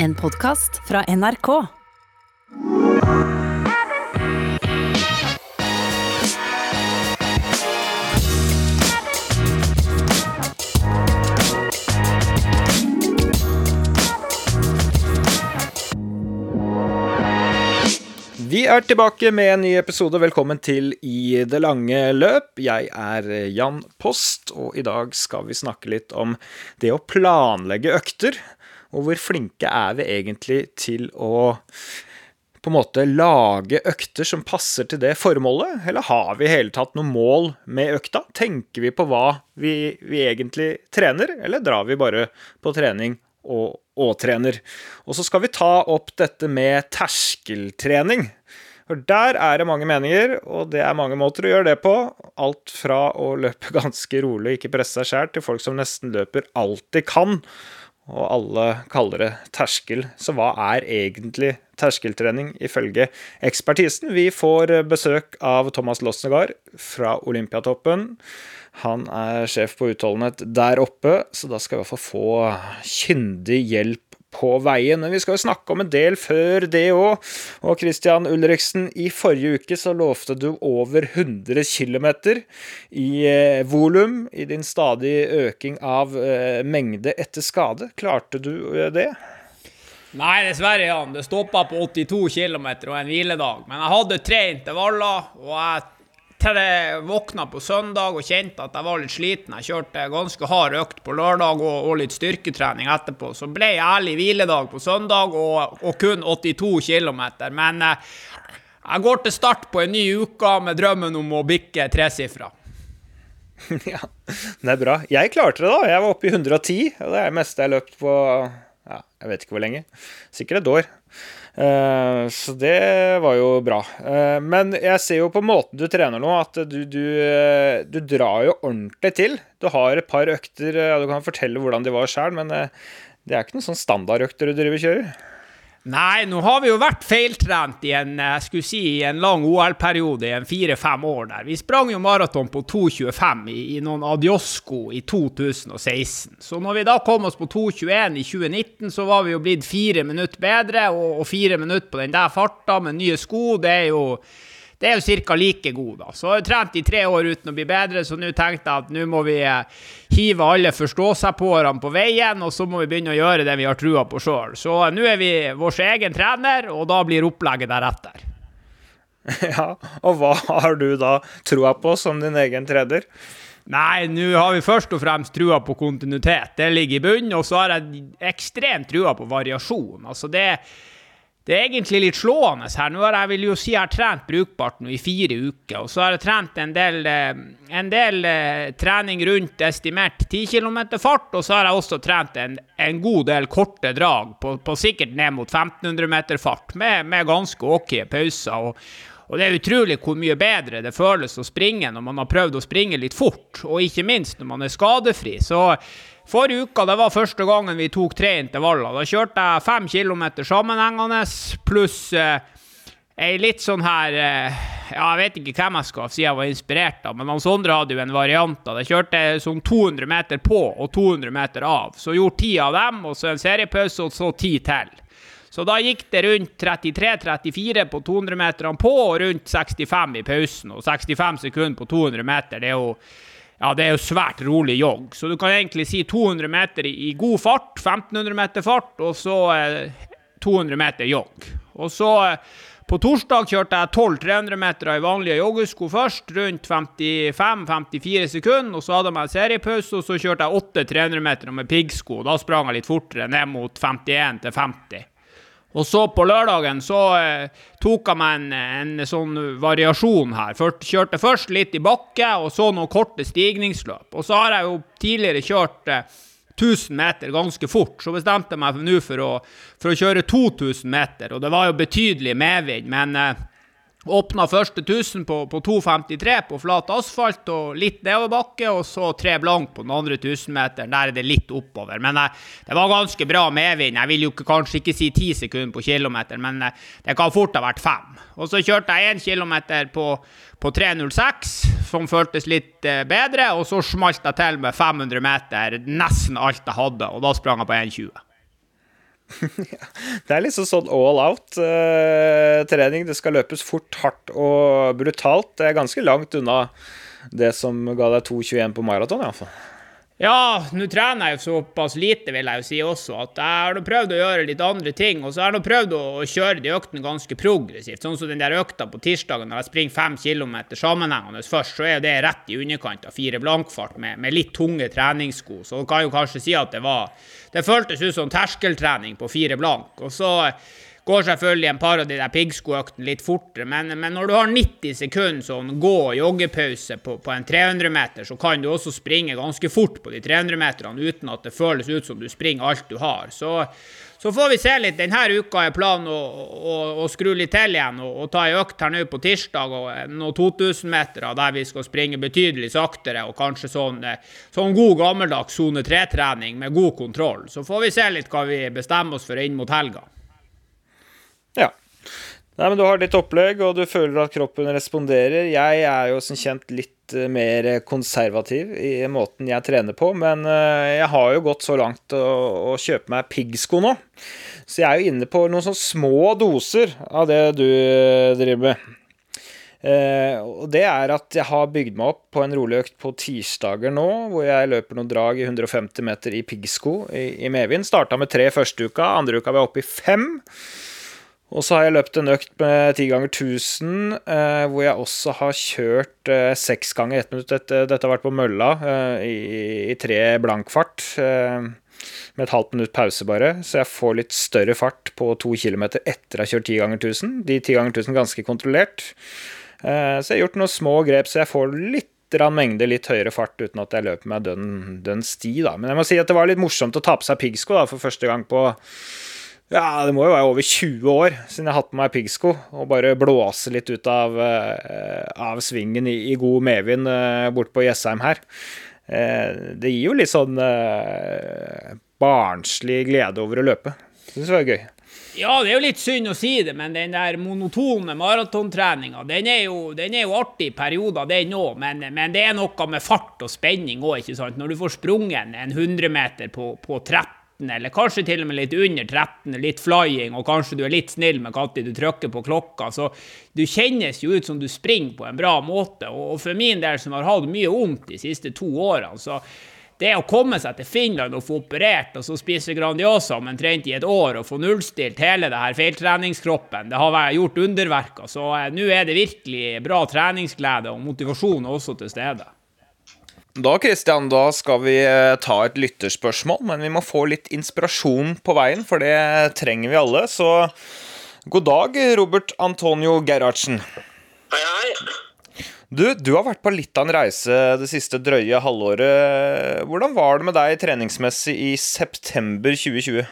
En podkast fra NRK. Vi er tilbake med en ny episode. Velkommen til I det lange løp. Jeg er Jan Post, og i dag skal vi snakke litt om det å planlegge økter. Og hvor flinke er vi egentlig til å på en måte lage økter som passer til det formålet? Eller har vi i hele tatt noe mål med økta? Tenker vi på hva vi, vi egentlig trener, eller drar vi bare på trening og, og trener? Og så skal vi ta opp dette med terskeltrening. For der er det mange meninger, og det er mange måter å gjøre det på. Alt fra å løpe ganske rolig, og ikke presse seg sjæl, til folk som nesten løper alt de kan. Og alle kaller det terskel. Så hva er egentlig terskeltrening ifølge ekspertisen? Vi får besøk av Thomas Lossegard fra Olympiatoppen. Han er sjef på utholdenhet der oppe, så da skal vi i hvert fall få kyndig hjelp på veien. Men vi skal jo snakke om en del før det òg. Og Christian Ulriksen, i forrige uke så lovte du over 100 km i eh, volum i din stadig øking av eh, mengde etter skade. Klarte du eh, det? Nei, dessverre, Jan. Det stoppa på 82 km og en hviledag. Men jeg hadde tre intervaller, og jeg til jeg våkna på søndag og kjente at jeg var litt sliten. Jeg kjørte ganske hard økt på lørdag og, og litt styrketrening etterpå. Så ble jeg ærlig hviledag på søndag og, og kun 82 km. Men eh, jeg går til start på en ny uke med drømmen om å bikke tresifra. ja, det er bra. Jeg klarte det, da. Jeg var oppe i 110, og det er det meste jeg har løpt på ja, jeg vet ikke hvor lenge. Sikkert et år. Uh, så det var jo bra. Uh, men jeg ser jo på måten du trener nå, at du, du, uh, du drar jo ordentlig til. Du har et par økter, du kan fortelle hvordan de var sjøl, men det er ikke noen sånn standardøkter du driver kjører? Nei, nå har vi jo vært feiltrent i en, jeg skulle si, i en lang OL-periode, i en fire-fem år der. Vi sprang jo maraton på 2,25 i, i noen Adiosco i 2016. Så når vi da kom oss på 2,21 i 2019, så var vi jo blitt fire minutter bedre, og, og fire minutter på den der farta med nye sko, det er jo det er jo ca. like god. da. Så jeg har trent i tre år uten å bli bedre, så nå tenkte jeg at nå må vi eh, hive alle forstå-seg-på-erne på veien, og så må vi begynne å gjøre det vi har trua på sjøl. Så eh, nå er vi vår egen trener, og da blir opplegget deretter. Ja, og hva har du da trua på som din egen trener? Nei, nå har vi først og fremst trua på kontinuitet. Det ligger i bunnen. Og så har jeg ekstremt trua på variasjon. Altså det det er egentlig litt slående her. Nå har jeg vil jo si jeg har trent brukbart nå i fire uker. Og så har jeg trent en del, eh, en del uh, trening rundt estimert 10 km fart. Og så har jeg også trent en, en god del korte drag, på, på, sikkert ned mot 1500 meter fart, med, med ganske ok pauser. Og, og det er utrolig hvor mye bedre det føles å springe når man har prøvd å springe litt fort, og ikke minst når man er skadefri. Så Forrige uka det var første gangen vi tok tre intervaller. Da kjørte jeg fem kilometer sammenhengende pluss eh, ei litt sånn her eh, Ja, jeg vet ikke hvem jeg skal si jeg var inspirert av, men han Sondre hadde jo en variant av det. Kjørte sånn 200 meter på og 200 meter av. Så gjorde ti av dem, og så en seriepause, og så ti til. Så da gikk det rundt 33-34 på 200-meterne på, og rundt 65 i pausen. Og 65 sekunder på 200 meter, det er jo ja, det er jo svært rolig jogg. Så du kan egentlig si 200 meter i, god fart, 1500 meter fart, og så eh, 200 meter jogg. Og så eh, på torsdag kjørte jeg 12 300-meter i vanlige joggesko først, rundt 55-54 sekunder. og Så hadde jeg seriepause, og så kjørte jeg 8 300-meter med piggsko. Da sprang jeg litt fortere, ned mot 51 til 50. Og så på lørdagen så eh, tok jeg meg en, en, sånn variasjon her. Ført, kjørte først litt i bakke, og så noen korte stigningsløp. Og så har jeg jo tidligere kjørt eh, 1000 meter ganske fort. Så bestemte jeg meg nå for å, for å kjøre 2000 meter, og det var jo betydelig medvind. men... Eh, Åpna første 1000 på, på 2,53 på flat asfalt og litt nedoverbakke, og så tre blank på den andre 1000-meteren. Der er det litt oppover. Men eh, det var ganske bra medvind. Jeg vil jo kanskje ikke si 10 sekunder på kilometeren, men eh, det kan fort ha vært fem. Og så kjørte jeg 1 kilometer på, på 3,06, som føltes litt eh, bedre, og så smalt jeg til med 500 meter, nesten alt jeg hadde, og da sprang jeg på 1,20. det er liksom sånn all out-trening. det skal løpes fort, hardt og brutalt. Det er ganske langt unna det som ga deg 2,21 på maraton, iallfall. Ja, nå trener jeg jo såpass lite, vil jeg jo si også, at jeg har prøvd å gjøre litt andre ting. Og så har jeg prøvd å kjøre de øktene ganske progressivt. Sånn som den der økta på tirsdagen når jeg springer fem kilometer sammenhengende først, så er det rett i underkant av fire blankfart med, med litt tunge treningssko. Så du kan jo kanskje si at det var Det føltes ut som terskeltrening på fire blank. Og så Går selvfølgelig en par av de der piggskoøktene litt fortere, men, men, når du har 90 sekunder sånn gå- og joggepause på, på en 300-meter, så kan du også springe ganske fort på de 300-meterne uten at det føles ut som du springer alt du har. Så, så får vi se litt. Denne uka er planen å, å, å skru litt til igjen og, og ta ei økt her nå på tirsdag og noen 2000-metere der vi skal springe betydelig saktere og kanskje sånn, sånn god gammeldags sone 3-trening med god kontroll. Så får vi se litt hva vi bestemmer oss for inn mot helga. Ja. Nei, men Du har ditt opplegg, og du føler at kroppen responderer. Jeg er jo som kjent litt eh, mer konservativ i måten jeg trener på, men eh, jeg har jo gått så langt å, å kjøpe meg piggsko nå. Så jeg er jo inne på noen sånne små doser av det du eh, driver med. Eh, og det er at jeg har bygd meg opp på en rolig økt på tirsdager nå, hvor jeg løper noen drag i 150 meter i piggsko i, i medvind. Starta med tre første uka, andre uka var jeg oppe i fem. Og så har jeg løpt en økt med 10 ganger 1000, eh, hvor jeg også har kjørt eh, seks ganger ett minutt. Dette, dette, har vært på mølla eh, i, i, tre blankfart, eh, med et halvt minutt pause bare. Så jeg får litt større fart på to kilometer etter å ha kjørt 10 ganger 1000. De 10 ganger 1000 ganske kontrollert. Eh, så jeg har gjort noen små grep, så jeg får litt mengde litt høyere fart uten at jeg løper meg dønn, dønn sti, da. Men jeg må si at det var litt morsomt å ta på seg piggsko for første gang på ja, det må jo være over 20 år siden jeg har hatt på meg piggsko. Og bare blåse litt ut av, uh, av svingen i, i, god medvind uh, bort på Jessheim her. Uh, det gir jo litt sånn barnslig glede over å løpe. Det syns jeg var gøy. Ja, det er jo litt synd å si det, men den der monotone maratontreninga, den, den, er jo artig i perioder, den òg. Men, men, det er noe med fart og spenning òg, ikke sant. Når du får sprunget en 100 meter på, på 30 eller kanskje til og med litt under 13, litt flying, og kanskje du er litt snill med når du trykker på klokka. Så du kjennes jo ut som du springer på en bra måte. Og for min del, som har hatt mye vondt de siste to årene, så det å komme seg til Finland og få operert og så spise Grandiosa omtrent i et år og få nullstilt hele det her feiltreningskroppen, det har gjort underverker. Så eh, nå er det virkelig bra treningsglede og motivasjon også til stede. Da Christian, da skal vi eh, ta et lytterspørsmål, men vi må få litt inspirasjon på veien, for det trenger vi alle. Så god dag, Robert Antonio Gerhardsen. Hei, hei. Du, du har vært på litt av en reise det siste drøye halvåret. Hvordan var det med deg treningsmessig i september 2020?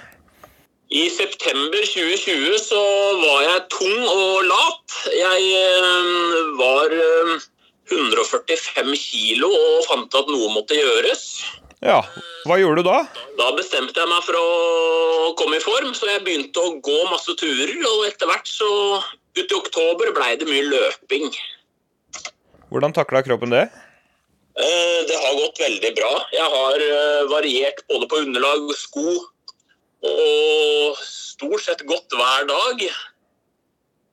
I september 2020 så var jeg tung og lat. Jeg øh, var øh 145 kilo og fant at noe måtte gjøres. Ja, Hva gjorde du da? Da bestemte jeg meg for å komme i form, så jeg begynte å gå masse turer. Og etter hvert så Ut i oktober blei det mye løping. Hvordan takla kroppen det? Eh, det har gått veldig bra. Jeg har eh, variert både på underlag sko. Og stort sett gått hver dag.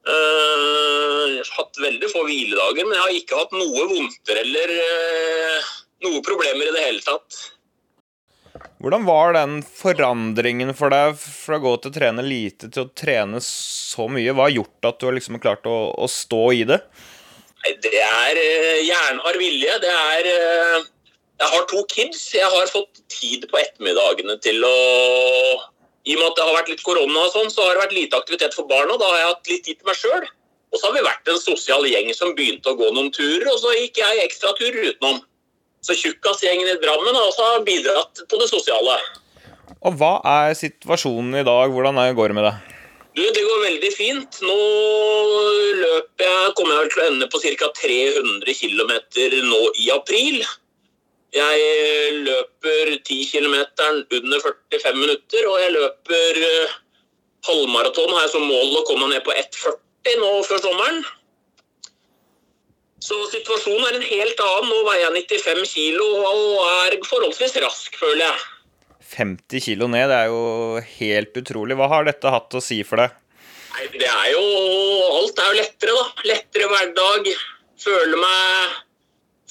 Uh, jeg har hatt veldig få hviledager, men jeg har ikke hatt noe vondter eller uh, noe problemer i det hele tatt. Hvordan var den forandringen for deg fra å gå til å trene lite til å trene så mye? Hva har gjort at du har liksom klart å, å stå i det? Det er uh, jernhard vilje. Det er Jeg har to kids. Jeg har fått tid på ettermiddagene til å i og med at det har vært litt korona, og sånn, så har det vært lite aktivitet for barna. Da har jeg hatt litt tid til meg sjøl. Og så har vi vært en sosial gjeng som begynte å gå noen turer, og så gikk jeg ekstraturer utenom. Så Tjukkasgjengen i Drammen har også bidratt på det sosiale. Og Hva er situasjonen i dag? Hvordan går det med deg? Du, Det går veldig fint. Nå løper jeg, kommer jeg vel til å ende på ca. 300 km nå i april. Jeg løper 10 km under 45 minutter, og jeg løper uh, halvmaraton. Har jeg som mål å komme ned på 1,40 nå før sommeren. Så situasjonen er en helt annen. Nå veier jeg 95 kg og er forholdsvis rask, føler jeg. 50 kilo ned. Det er jo helt utrolig. Hva har dette hatt å si for deg? Nei, det er jo Alt er jo lettere, da. Lettere hverdag. Føler meg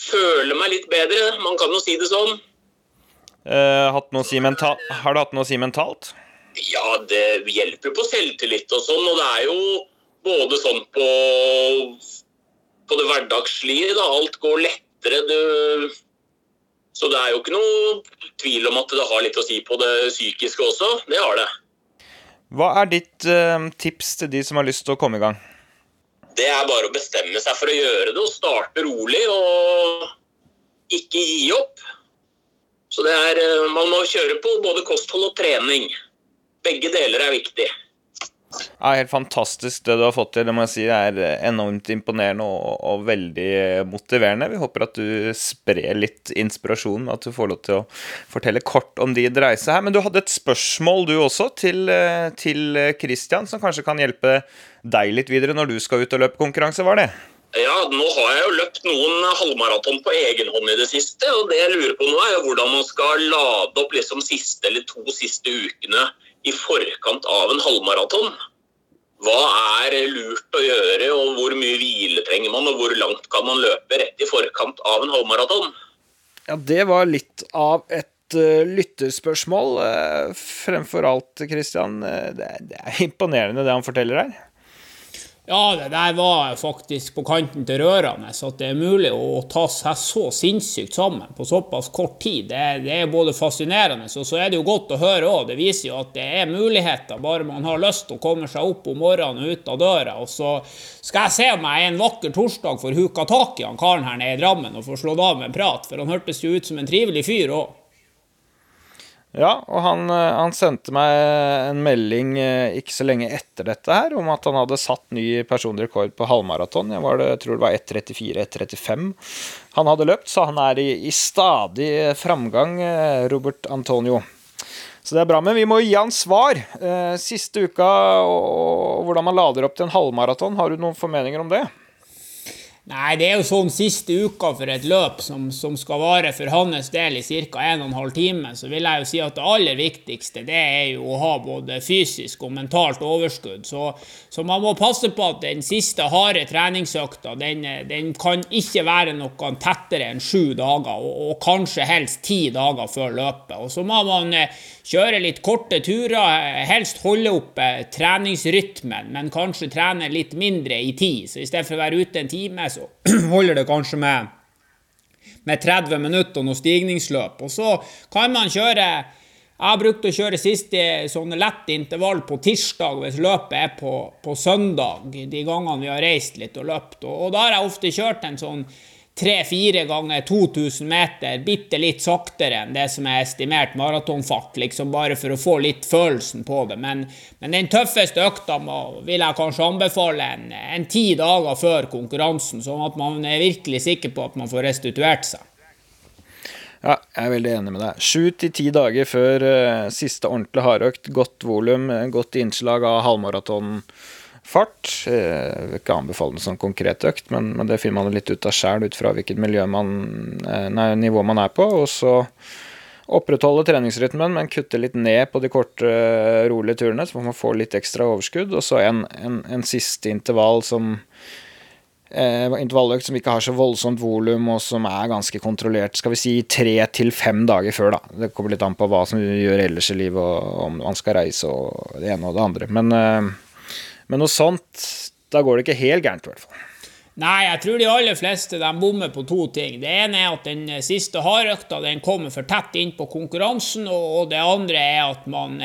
Føler meg litt bedre. Man kan jo si det sånn. Eh, si har det hatt noe å si mentalt? Ja, det hjelper jo på selvtillit og sånn, og det er jo både sånn på, på det hverdagslige, da. Alt går lettere. Du, så det er jo ikke noe tvil om at det har litt å si på det psykiske også. Det har det. Hva er ditt uh, tips til de som har lyst til å komme i gang? Det er bare å bestemme seg for å gjøre det og starte rolig og ikke gi opp. Så det er, eh, man må kjøre på både kosthold og trening. Begge deler er viktig. Er helt fantastisk det du har fått til. Det må jeg si er enormt imponerende og, og veldig motiverende. Vi håper at du sprer litt inspirasjon, med at du får lov til å fortelle kort om din reise her. Men du hadde et spørsmål du også til, til Christian, som kanskje kan hjelpe deg litt videre når du skal ut og løpe konkurranse, var det? Ja, nå har jeg jo løpt noen halvmaraton på egen hånd i det siste. Og det jeg lurer på nå, er jo hvordan man skal lade opp liksom siste eller to siste ukene i forkant av en halvmaraton. Hva er lurt å gjøre, og hvor mye hvile trenger man, og hvor langt kan man løpe rett i forkant av en halvmaraton? Ja, det var litt av et uh, lytterspørsmål. Uh, fremfor alt, Christian, det, det er imponerende det han forteller her. Ja, det der var faktisk på kanten til rørende. At det er mulig å ta seg så sinnssykt sammen på såpass kort tid. Det er, det er både fascinerende, og så er det jo godt å høre òg. Det viser jo at det er muligheter, bare man har lyst til å komme seg opp om morgenen og ut av døra. Og så skal jeg se om jeg en vakker torsdag får huka tak i han karen her nede i Drammen og får slått av med en prat, for han hørtes jo ut som en trivelig fyr òg. Ja, og han, eh, han, sendte meg en melding eh, ikke så lenge etter dette her om at han hadde satt ny personlig rekord på halvmaraton. Jeg, jeg, tror det var 1.34-1.35 han hadde løpt, så han er i, i, stadig framgang, eh, Robert Antonio. Så det er bra. Men vi må gi han svar. Siste uka og hvordan man lader opp til en halvmaraton, har du noen formeninger om det? Nei, det er jo sånn siste uka for et løp som, som skal vare for hans del i ca. 1 12 time, så vil jeg jo si at det aller viktigste det er jo å ha både fysisk og mentalt overskudd. Så, så man må passe på at den siste harde treningsøkta den, den kan ikke være noe tettere enn sju dager, og, og, kanskje helst ti dager før løpet. Og så må man eh, kjøre litt korte turer, helst holde oppe treningsrytmen, men kanskje trene litt mindre i tid. Så i stedet for å være ute en time, så holder det kanskje med, med 30 minutter og noe stigningsløp. Og så kan man kjøre jeg har brukt å kjøre siste sånne lett intervall på tirsdag hvis løpet er på, på søndag, de gangene vi har reist litt og løpt. Og, og da har jeg ofte kjørt en sånn tre-fire ganger 2000 meter, bitte litt saktere enn det som er estimert maratonfart, liksom bare for å få litt følelsen på det. Men, men den tøffeste økta må, vil jeg kanskje anbefale en, en ti dager før konkurransen, sånn at man er virkelig sikker på at man får restituert seg. Ja, jeg er veldig enig med deg. Sju til ti dager før uh, siste ordentlig hardøkt, godt volum, godt innslag av halvmaraton fart. Jeg vil ikke anbefale en sånn konkret økt, men, men, det finner man litt ut av sjæl ut fra hvilket man, eh, nei, nivå man er på. Og så opprettholde treningsrytmen, men kutte litt ned på de korte, rolige turene, så man får litt ekstra overskudd. Og så en, en, en siste intervall som eh, intervalløkt som ikke har så voldsomt volum, og som er ganske kontrollert. Skal vi si tre til fem dager før, da. Det kommer litt an på hva som gjør ellers i livet, og om man skal reise og det ene og det andre. Men eh, men noe sånt, da går det ikke helt gærent, i hvert fall. Nei, jeg tror de aller fleste de bommer på to ting. Det ene er at den siste hardøkta den kommer for tett inn på konkurransen, og det andre er at man,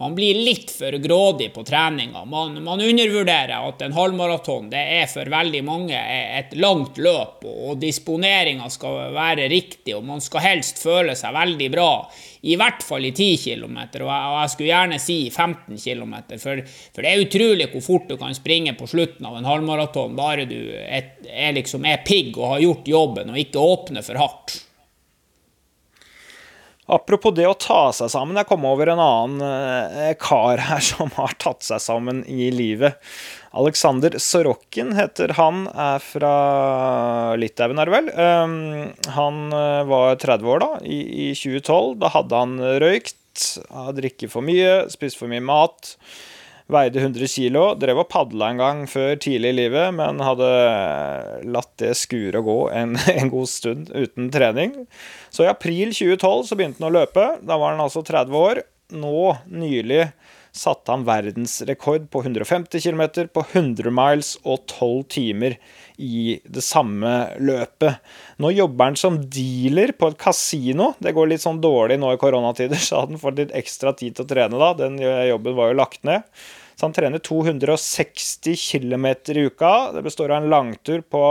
man blir litt for grådig på treninga. Man, man, undervurderer at en halvmaraton det er for veldig mange et langt løp, og disponeringa skal være riktig, og man skal helst føle seg veldig bra i hvert fall i 10 km, og jeg skulle gjerne si 15 km. For, for, det er utrolig hvor fort du kan springe på slutten av en halvmaraton bare du er, er, liksom, er pigg og har gjort jobben, og ikke åpner for hardt. Apropos det å ta seg sammen. Jeg kom over en annen eh, kar her som har tatt seg sammen i livet. Aleksander Sorokin heter han, er fra Litauen, er det vel. Um, han uh, var 30 år da, i, i, 2012. Da hadde han røykt drikket for mye, spist for mye mat. Veide 100 kilo. Drev og padla en gang før tidlig i livet, men hadde latt det skure og gå en, en, god stund uten trening. Så i april 2012 så begynte han å løpe. Da var han altså 30 år. Nå nylig satte han verdensrekord på 150 km, på 100 miles og 12 timer i det samme løpet. Nå jobber han som dealer på et kasino. Det går litt sånn dårlig nå i koronatider, så han får litt ekstra tid til å trene da. Den jobben var jo lagt ned. Så han trener 260 km i uka. Det består av en langtur på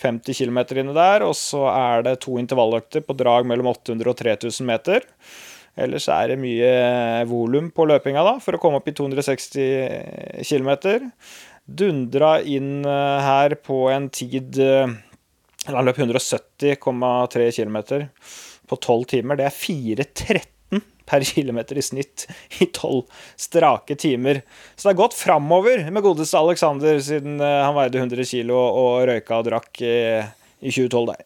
50 km inne der, og så er det to intervalløkter på drag mellom 800 og 3000 meter. Ellers er det mye volum på løpinga da, for å komme opp i 260 km. Dundra inn eh, her på en tid eh, Han løp 170,3 km på 12 timer. Det er 4.13 per km i snitt i 12 strake timer. Så det er gått framover med godeste Alexander siden eh, han veide 100 kg og røyka og drakk i 2012 der.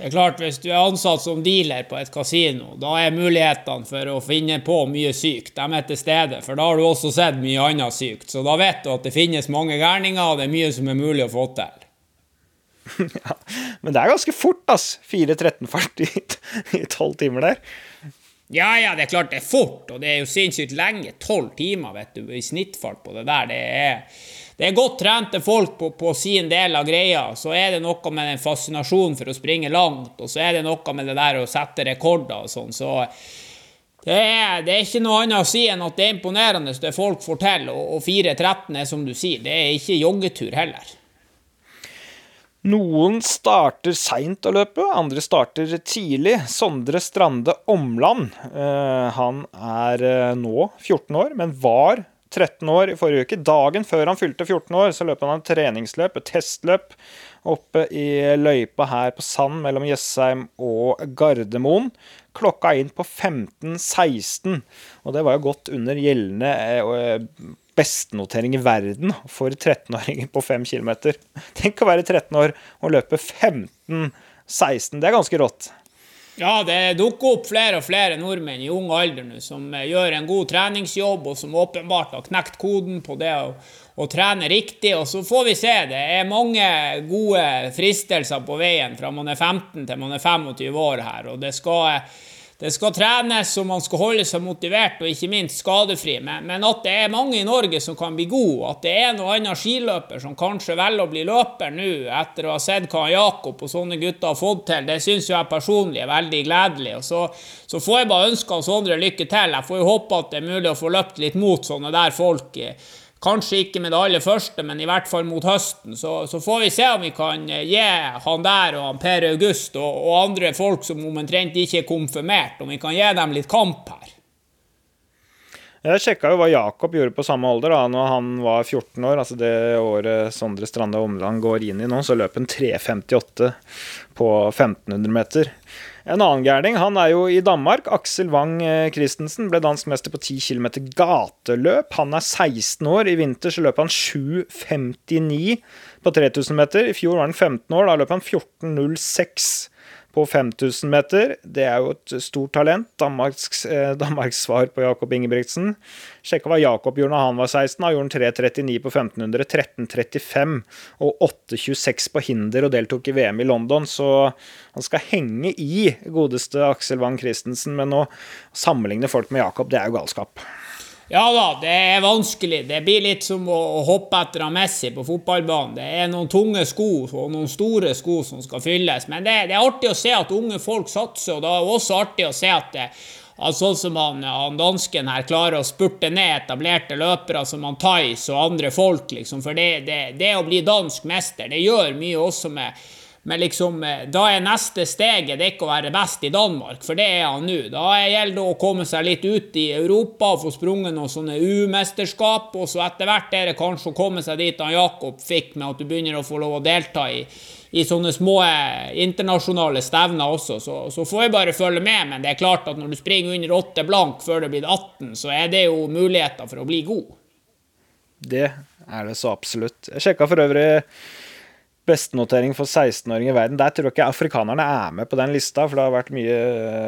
Det er klart, Hvis du er ansatt som dealer på et kasino, da er mulighetene for å finne på mye sykt de er til stede. For da har du også sett mye annet sykt. Så da vet du at det finnes mange gærninger, og det er mye som er mulig å få til. ja, men det er ganske fort, ass. 4.13-fart i tolv timer der. Ja, ja, det er klart det er fort, og det er jo sinnssykt lenge. Tolv timer vet du, i snittfart på det der. Det er det er godt trente folk på, på, sin del av greia. Så er det noe med den fascinasjonen for å springe langt, og så er det noe med det der å sette rekorder og sånn. Så det er, det er, ikke noe annet å si enn at det er imponerende det folk får til. Og, og 4.13 er som du sier, det er ikke joggetur heller. Noen starter seint å løpe, andre starter tidlig. Sondre Strande Omland. Eh, han er eh, nå 14 år, men var 13 år i forrige uke. Dagen før han fylte 14 år, så løp han et treningsløp, et testløp, oppe i løypa her på Sand mellom Jessheim og Gardermoen. Klokka inn på 15.16, og det var jo godt under gjeldende eh, bestenotering i verden for 13-åringer på 5 km. Tenk å være 13 år og løpe 15.16. Det er ganske rått. Ja, det dukker opp flere og flere nordmenn i ung alder nå som eh, gjør en god treningsjobb, og som åpenbart har knekt koden på det å, å, trene riktig. Og så får vi se. Det er mange gode fristelser på veien fra man er 15 til man er 25 år her. og det skal det skal trenes, og man skal holde seg motivert og ikke minst skadefri. Men, at det er mange i Norge som kan bli gode, at det er noen annen skiløper som kanskje velger å bli løper nå, etter å ha sett hva Jakob og sånne gutter har fått til, det syns jeg personlig er veldig gledelig. Og så, så får jeg bare ønske Sondre lykke til. Jeg får jo håpe at det er mulig å få løpt litt mot sånne der folk. Kanskje ikke med det aller første, men i hvert fall mot høsten. Så, så får vi se om vi kan eh, gi han der og han Per August og, og andre folk som omtrent ikke er konfirmert, om vi kan gi dem litt kamp her. Jeg sjekka jo hva Jakob gjorde på samme alder da når han var 14 år. altså Det året Sondre Strande Omland går inn i nå, så løp han 3.58 på 1500 meter. En annen gærning han er jo i Danmark. Aksel Wang eh, Christensen ble dansk mester på 10 km gateløp. Han er 16 år. I vinter så løp han 7,59 på 3000 meter. I fjor var han 15 år. Da løp han 14,06 på 5000 meter. Det er jo et stort talent. Danmarks, eh, Danmarks svar på Jakob Ingebrigtsen. Sjekka hva Jakob gjorde da han var 16. Da gjorde han 3.39 på 1500, 13.35 og 8.26 på hinder og deltok i VM i London. Så han skal henge i godeste Aksel Wang Christensen, men å sammenligne folk med Jakob, det er jo galskap. Ja da, det er vanskelig. Det blir litt som å hoppe etter Messi på fotballbanen. Det er noen tunge sko og noen store sko som skal fylles. Men det, det er artig å se at unge folk satser, og det er også artig å se at det, sånn som han, han, dansken her klarer å spurte ned etablerte løpere som han Thais og andre folk, liksom. For det, det, det å bli dansk mester, det gjør mye også med men liksom, eh, da er neste steget det er ikke å være best i Danmark, for det er han nå. Da gjelder det å komme seg litt ut i Europa og få sprunget noen sånne U-mesterskap, og så etter hvert er det kanskje å komme seg dit han Jakob fikk, med at du begynner å få lov å delta i, i sånne små eh, internasjonale stevner også. Så, så får jeg bare følge med, men det er klart at når du springer under åtte blank før det blir 18, så er det jo muligheter for å bli god. Det er det så absolutt. Jeg sjekka for øvrig bestenotering for 16-åring i verden. Der tror jeg ikke afrikanerne er med på den lista, for det har vært mye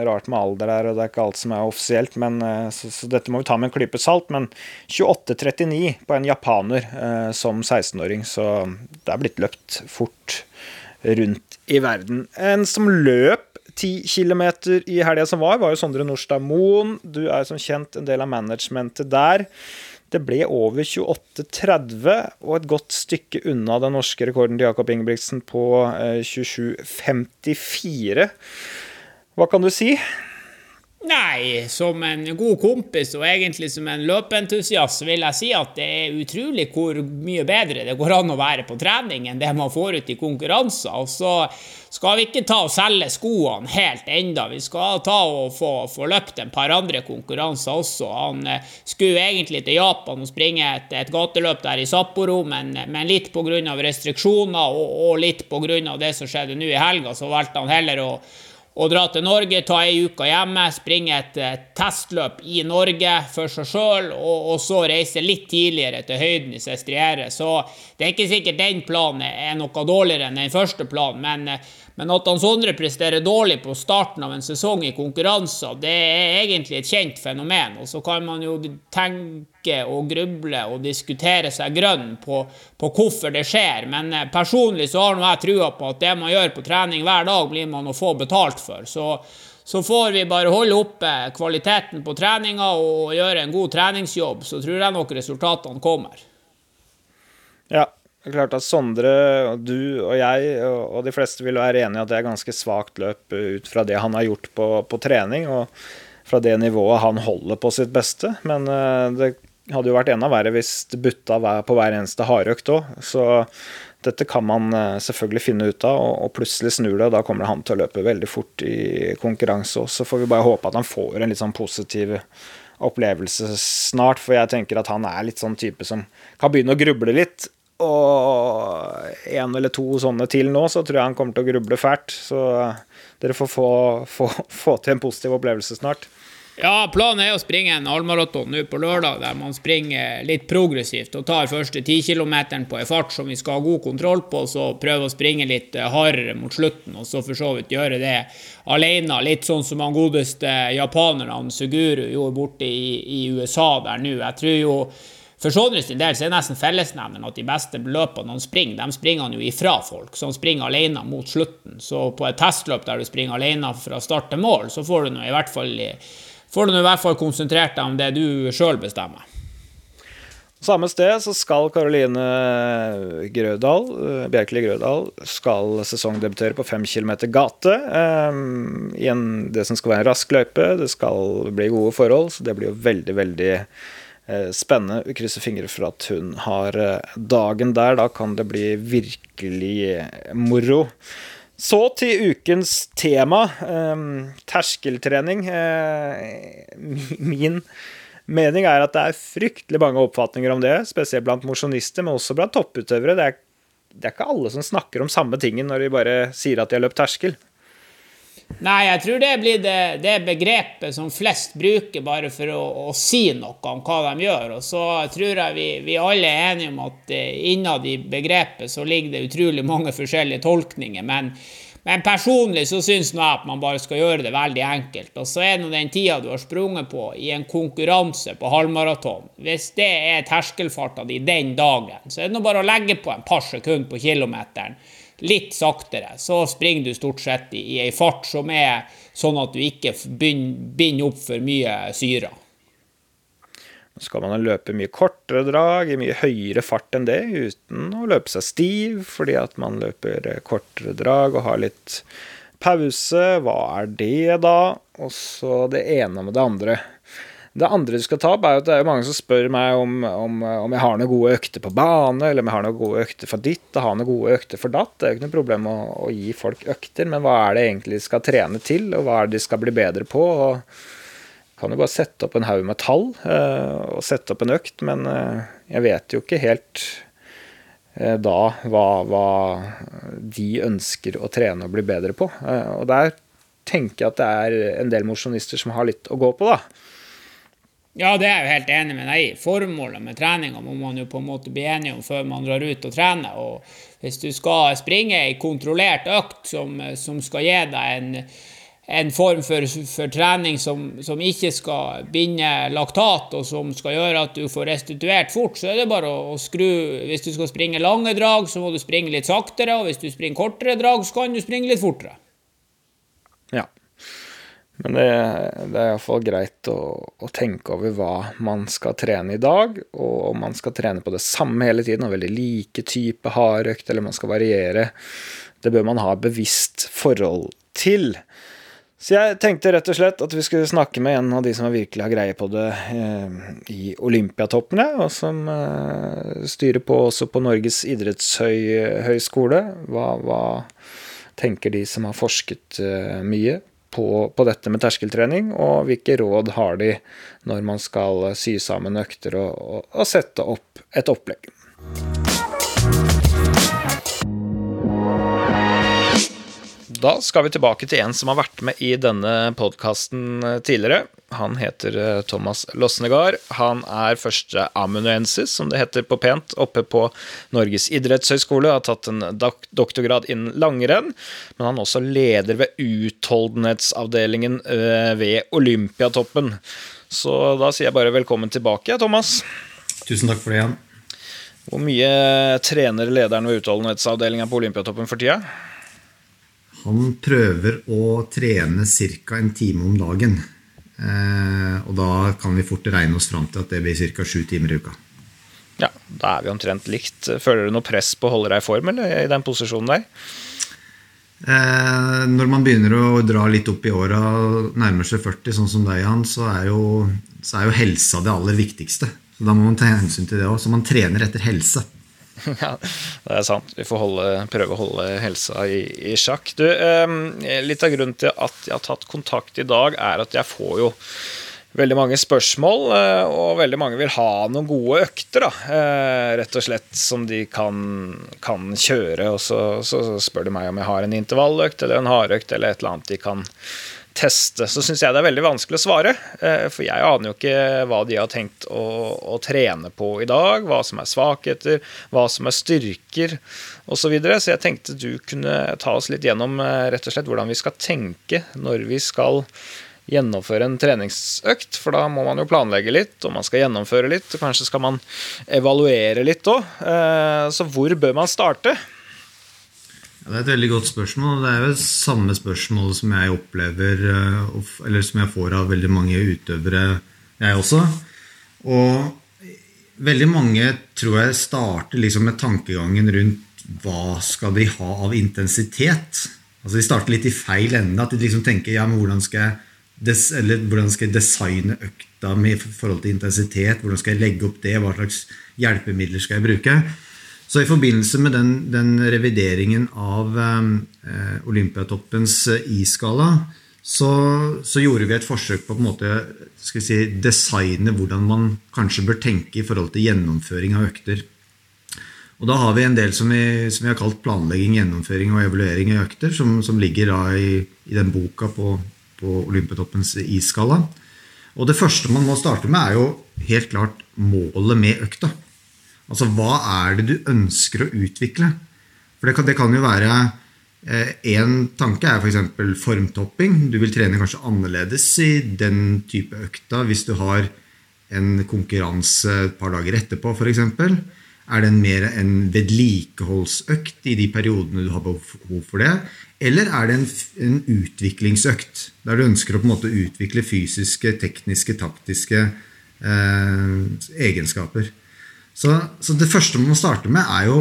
rart med alder der, og det er ikke alt som er offisielt. Men, eh, så, så dette må vi ta med en klype salt. Men 28,39 på en japaner eh, som 16-åring, så det er blitt løpt fort rundt i verden. En som løp 10 km i helga som var, var jo Sondre Norstad Moen. Du er som kjent en del av managementet der. Det ble over 28,30 og et godt stykke unna den norske rekorden til Jakob Ingebrigtsen på 27,54. Eh, Hva kan du si? Nei, som en god kompis og egentlig som en løpeentusiast vil jeg si at det er utrolig hvor mye bedre det går an å være på trening enn det man får ut i konkurranser. Og så skal vi ikke ta og selge skoene helt enda. Vi skal ta og få, få løpt en par andre konkurranser også. Han eh, skulle egentlig til Japan og springe et, et gateløp der i Sapporo, men, men litt pga. restriksjoner og, og litt pga. det som skjedde nå i helga, så valgte han heller å å dra til Norge, ta ei uke hjemme, springe et, et testløp i Norge for seg sjøl, og, og, så reise litt tidligere til høyden i Sestriere. Så det er ikke sikkert den planen er noe dårligere enn den første planen, men, men at han Sondre presterer dårlig på starten av en sesong i konkurranser, det er egentlig et kjent fenomen. Og så kan man jo tenke og gruble og diskutere seg grønn på, på hvorfor det skjer, men eh, personlig så har jeg trua på at det man gjør på trening hver dag, blir man å få betalt for. Så, så får vi bare holde oppe kvaliteten på treninga og gjøre en god treningsjobb, så tror jeg nok resultatene kommer. Ja, det er klart at Sondre, du og jeg og de fleste vil være enig i at det er ganske svakt løp ut fra det han har gjort på, på, trening, og fra det nivået han holder på sitt beste. Men eh, det hadde jo vært enda verre hvis det butta på hver eneste hardøkt òg. Så dette kan man eh, selvfølgelig finne ut av, og plutselig snur det, og da kommer han til å løpe veldig fort i konkurranse òg. Så får vi bare håpe at han får en litt sånn positiv opplevelse snart, for jeg tenker at han er litt sånn type som kan begynne å gruble litt og en eller to sånne til nå, så tror jeg han kommer til å gruble fælt. Så dere får få, få, få til en positiv opplevelse snart. Ja, planen er å springe en halvmaraton nå på lørdag, der man springer litt progressivt og tar første 10 km på en fart som vi skal ha god kontroll på, så prøve å springe litt hardere mot slutten, og så for så vidt gjøre det alene. Litt sånn som han godeste japaneren Suguru gjorde borte i, i USA der nå. Jeg tror jo for Sondre sin del så er nesten fellesnevneren at de beste løpene han springer, de springer han jo ifra folk. Så han springer alene mot slutten. Så på et testløp der du springer alene fra start til mål, så får du nå i hvert fall, får du i hvert fall konsentrert deg om det du sjøl bestemmer. Samme sted så skal Karoline Grødal, eh, Bjerkeli Grødal skal sesongdebutere på fem km gate. Um, I en, det som skal være en rask løype. Det skal bli gode forhold, så det blir jo veldig, veldig spennende. Vi krysser fingre for at hun har eh, dagen der. Da kan det bli virkelig eh, moro. Så til ukens tema, terskeltrening. min mening er at det er fryktelig mange oppfatninger om det, spesielt blant mosjonister, men også blant topputøvere. Det er, det er ikke alle som snakker om samme tingen når de bare sier at de har løpt terskel. Nei, jeg tror det blir det, det begrepet som flest bruker bare for å, å, si noe om hva de gjør. Og så tror jeg vi, vi alle er enige om at eh, innad i begrepet så ligger det utrolig mange forskjellige tolkninger. Men, men personlig så syns jeg at man bare skal gjøre det veldig enkelt. Og så er det den tida du har sprunget på i en konkurranse på halvmaraton. Hvis det er terskelfarta di den dagen, så er det nå bare å legge på en par sekunder på kilometeren litt saktere, så springer du stort sett i, i ei fart som er sånn at du ikke binder opp for mye syre. Så skal man løpe mye kortere drag, i mye høyere fart enn det, uten å løpe seg stiv, fordi at man løper kortere drag og har litt pause. Hva er det, da? Og så det ene med det andre. Det andre du skal ta opp, er at det er mange som spør meg om, om, om, jeg har noen gode økter på bane, eller om jeg har noen gode økter for ditt og har noen gode økter for datt. Det er jo ikke noe problem å, å, gi folk økter, men hva er det egentlig de skal trene til, og hva er det de skal bli bedre på? og kan jo bare sette opp en haug med tall uh, og sette opp en økt, men uh, jeg vet jo ikke helt uh, da hva, hva, de ønsker å trene og bli bedre på. og der tenker jeg at det er en del mosjonister som har litt å gå på, da. Ja, det er jeg jo helt enig med deg i. Formålet med treninga må man jo på en måte bli enig om før man drar ut og trener. Og hvis du skal springe ei kontrollert økt som, som skal gi deg en en form for, for trening som, som, ikke skal binde laktat, og som skal gjøre at du får restituert fort, så er det bare å, å, skru Hvis du skal springe lange drag, så må du springe litt saktere, og hvis du springer kortere drag, så kan du springe litt fortere. Men det, det er iallfall greit å, å, tenke over hva man skal trene i dag, og om man skal trene på det samme hele tiden, og veldig like type hardøkt, eller man skal variere. Det bør man ha bevisst forhold til. Så jeg tenkte rett og slett at vi skulle snakke med en av de som virkelig har greie på det eh, i Olympiatoppene, og som eh, styrer på også på Norges idrettshøyskole. Hva, hva, tenker de som har forsket eh, mye på, på, dette med terskeltrening, og hvilke råd har de når man skal sy sammen økter og, og, og sette opp et opplegg? Da skal vi tilbake til en som har vært med i denne podkasten eh, tidligere. Han heter eh, Thomas Losnegard. Han er første amunuensis, som det heter på pent, oppe på Norges idrettshøgskole. Har tatt en doktorgrad innen langrenn. Men han er også leder ved utholdenhetsavdelingen eh, ved Olympiatoppen. Så da sier jeg bare velkommen tilbake, Thomas. Tusen takk for det, Jan. Hvor mye trener lederen ved utholdenhetsavdelinga på Olympiatoppen for tida? Han prøver å trene ca. en time om dagen. Eh, og da kan vi fort regne oss fram til at det blir ca. sju timer i uka. Ja, da er vi omtrent likt. Føler du noe press på å holde deg i form eller, i den posisjonen der? Eh, når man begynner å dra litt opp i åra, nærmer seg 40, sånn som deg, Jan, så er, jo, så er jo helsa det aller viktigste. Så Da må man ta hensyn til det òg. Så man trener etter helse. ja, det er sant. Vi får holde, prøve å holde helsa i, i sjakk. Du, eh, litt av grunnen til at jeg har tatt kontakt i dag, er at jeg får jo veldig mange spørsmål, eh, og veldig mange vil ha noen gode økter, da, eh, rett og slett, som de kan, kan kjøre. Og så, så, spør de meg om jeg har en intervalløkt eller en hardøkt eller et eller annet de kan teste, så syns jeg det er veldig vanskelig å svare. Eh, for jeg aner jo ikke hva de har tenkt å, å trene på i dag, hva som er svakheter, hva som er styrker osv. Så, videre. så jeg tenkte du kunne ta oss litt gjennom eh, rett og slett hvordan vi skal tenke når vi skal gjennomføre en treningsøkt, for da må man jo planlegge litt, og man skal gjennomføre litt, og kanskje skal man evaluere litt òg. Eh, så hvor bør man starte? Det er et veldig godt spørsmål. Det er jo samme spørsmål som jeg opplever eh, Eller som jeg får av veldig mange utøvere, jeg også. Og veldig mange tror jeg starter liksom med tankegangen rundt hva skal de ha av intensitet. Altså De starter litt i feil ende. At de liksom tenker ja, men hvordan skal jeg, des, hvordan skal jeg designe økta med forhold til intensitet? Hvordan skal jeg legge opp det? Hva slags hjelpemidler skal jeg bruke? Så i forbindelse med den, den revideringen av eh, Olympiatoppens eh, I-skala, så, så, gjorde vi et forsøk på å på en måte, skal vi si, designe hvordan man kanskje bør tenke i forhold til gjennomføring av økter. Og Da har vi en del som vi, som vi har kalt planlegging, gjennomføring og evaluering av økter, som, som ligger i, i, den boka på, på Olympiatoppens I-skala. Og Det første man må starte med, er jo helt klart målet med økta. Altså hva er det du ønsker å utvikle? For det kan, det kan jo være Én eh, tanke er f.eks. For formtopping. Du vil trene kanskje annerledes i den type økta hvis du har en konkurranse et par dager etterpå f.eks. Er det mer en vedlikeholdsøkt i de periodene du har behov for det? Eller er det en, en utviklingsøkt, der du ønsker å utvikle fysiske, tekniske, taktiske eh, egenskaper? Så, så, det første man må starte med, er jo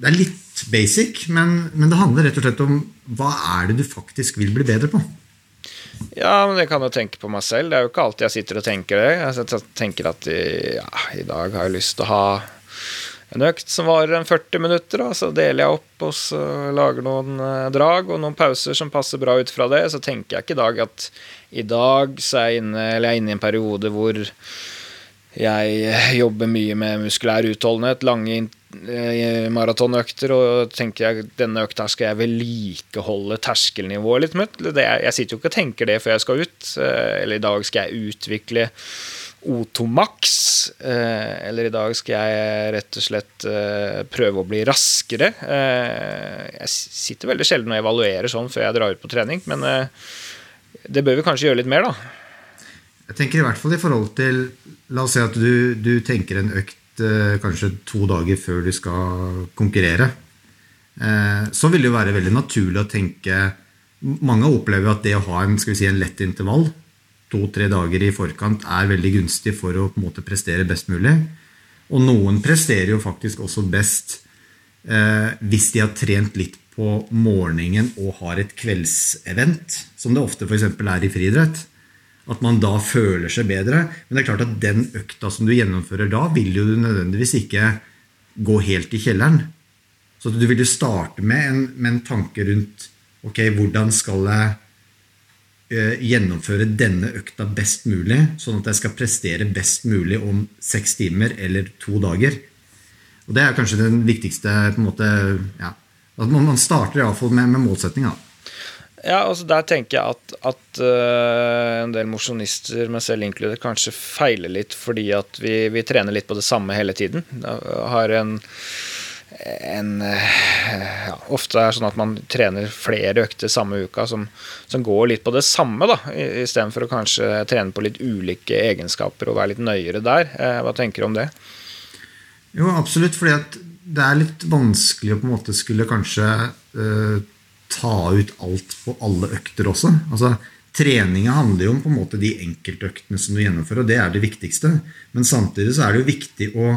Det er litt basic, men, men, det handler rett og slett om hva er det du faktisk vil bli bedre på? Ja, men jeg kan jo tenke på meg selv. Det er jo ikke alltid jeg sitter og tenker det. Jeg tenker at ja, i dag har jeg lyst til å ha en økt som varer en 40 minutter. Da. Så deler jeg opp og så lager noen eh, drag og noen pauser som passer bra ut fra det. Så tenker jeg ikke i dag at i dag så er jeg inne, eller jeg er inne i en periode hvor jeg jobber mye med muskulær utholdenhet, lange eh, maratonøkter, og tenker jeg denne økta skal jeg vedlikeholde terskelnivået litt. Med. jeg sitter jo ikke og tenker det før jeg skal ut. Eh, eller i dag skal jeg utvikle O2 Max. Eh, eller i dag skal jeg rett og slett eh, prøve å bli raskere. Eh, jeg sitter veldig sjelden og evaluerer sånn før jeg drar ut på trening, men eh, det bør vi kanskje gjøre litt mer, da. Jeg tenker i hvert fall i forhold til La oss si at du, du tenker en økt eh, kanskje to dager før du skal konkurrere. Eh, så vil det jo være veldig naturlig å tenke Mange opplever at det å ha en, si, en lett intervall to-tre dager i forkant er veldig gunstig for å på en måte prestere best mulig. Og noen presterer jo faktisk også best eh, hvis de har trent litt på morgenen og har et kveldsevent, som det ofte f.eks. er i friidrett. At man da føler seg bedre. Men det er klart at den økta som du gjennomfører da, vil jo nødvendigvis ikke gå helt i kjelleren. Så du vil jo starte med en, med en tanke rundt ok, hvordan skal jeg Eh, gjennomføre denne økta best mulig, sånn at jeg skal prestere best mulig om seks timer eller to dager. Og Det er kanskje den viktigste på en måte, ja, at Man starter iallfall med, med målsettinga. Ja, altså Der tenker jeg at, at uh, en del mosjonister, meg selv inkludert, kanskje feiler litt fordi at vi, vi, trener litt på det samme hele tiden. Har en en uh, ja, Ofte er det sånn at man trener flere økter samme uka som, som går litt på det samme, da, istedenfor å kanskje trene på litt ulike egenskaper og være litt nøyere der. Uh, hva tenker du om det? Jo, absolutt. fordi det er litt vanskelig å på en måte skulle kanskje ta ut alt på alle økter også. Altså, Treninga handler jo om på en måte de enkeltøktene som du gjennomfører, og det er det viktigste. Men samtidig så er det jo viktig å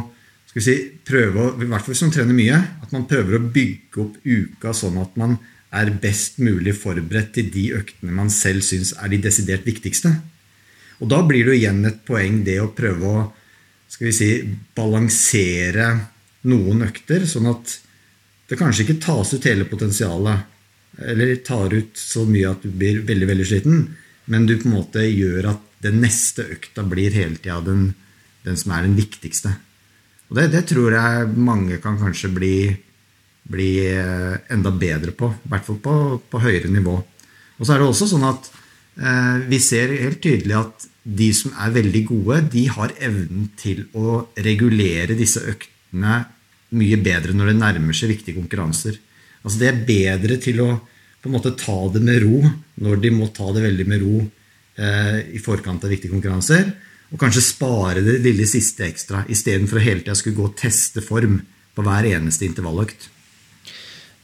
skal vi si, prøve å, i hvert fall hvis man trener mye, at man prøver å bygge opp uka sånn at man er best mulig forberedt til de øktene man selv syns er de desidert viktigste. Og da blir det jo igjen et poeng det å prøve å skal vi si, balansere noen økter, sånn at det kanskje ikke tas ut hele potensialet, eller tar ut så mye at du blir veldig veldig sliten, men du på en måte gjør at den neste økta blir hele tida den, den som er den viktigste. Og det, det, tror jeg mange kan kanskje bli, bli eh, enda bedre på. I hvert fall på, på, høyere nivå. Og så er det også sånn at eh, vi ser helt tydelig at de som er veldig gode, de har evnen til å regulere disse øktene mye bedre når det nærmer seg viktige konkurranser. Altså Det er bedre til å på en måte ta det med ro når de må ta det veldig med ro eh, i forkant av viktige konkurranser og kanskje spare det lille siste ekstra, istedenfor å hele tida skulle gå og teste form på hver eneste intervalløkt.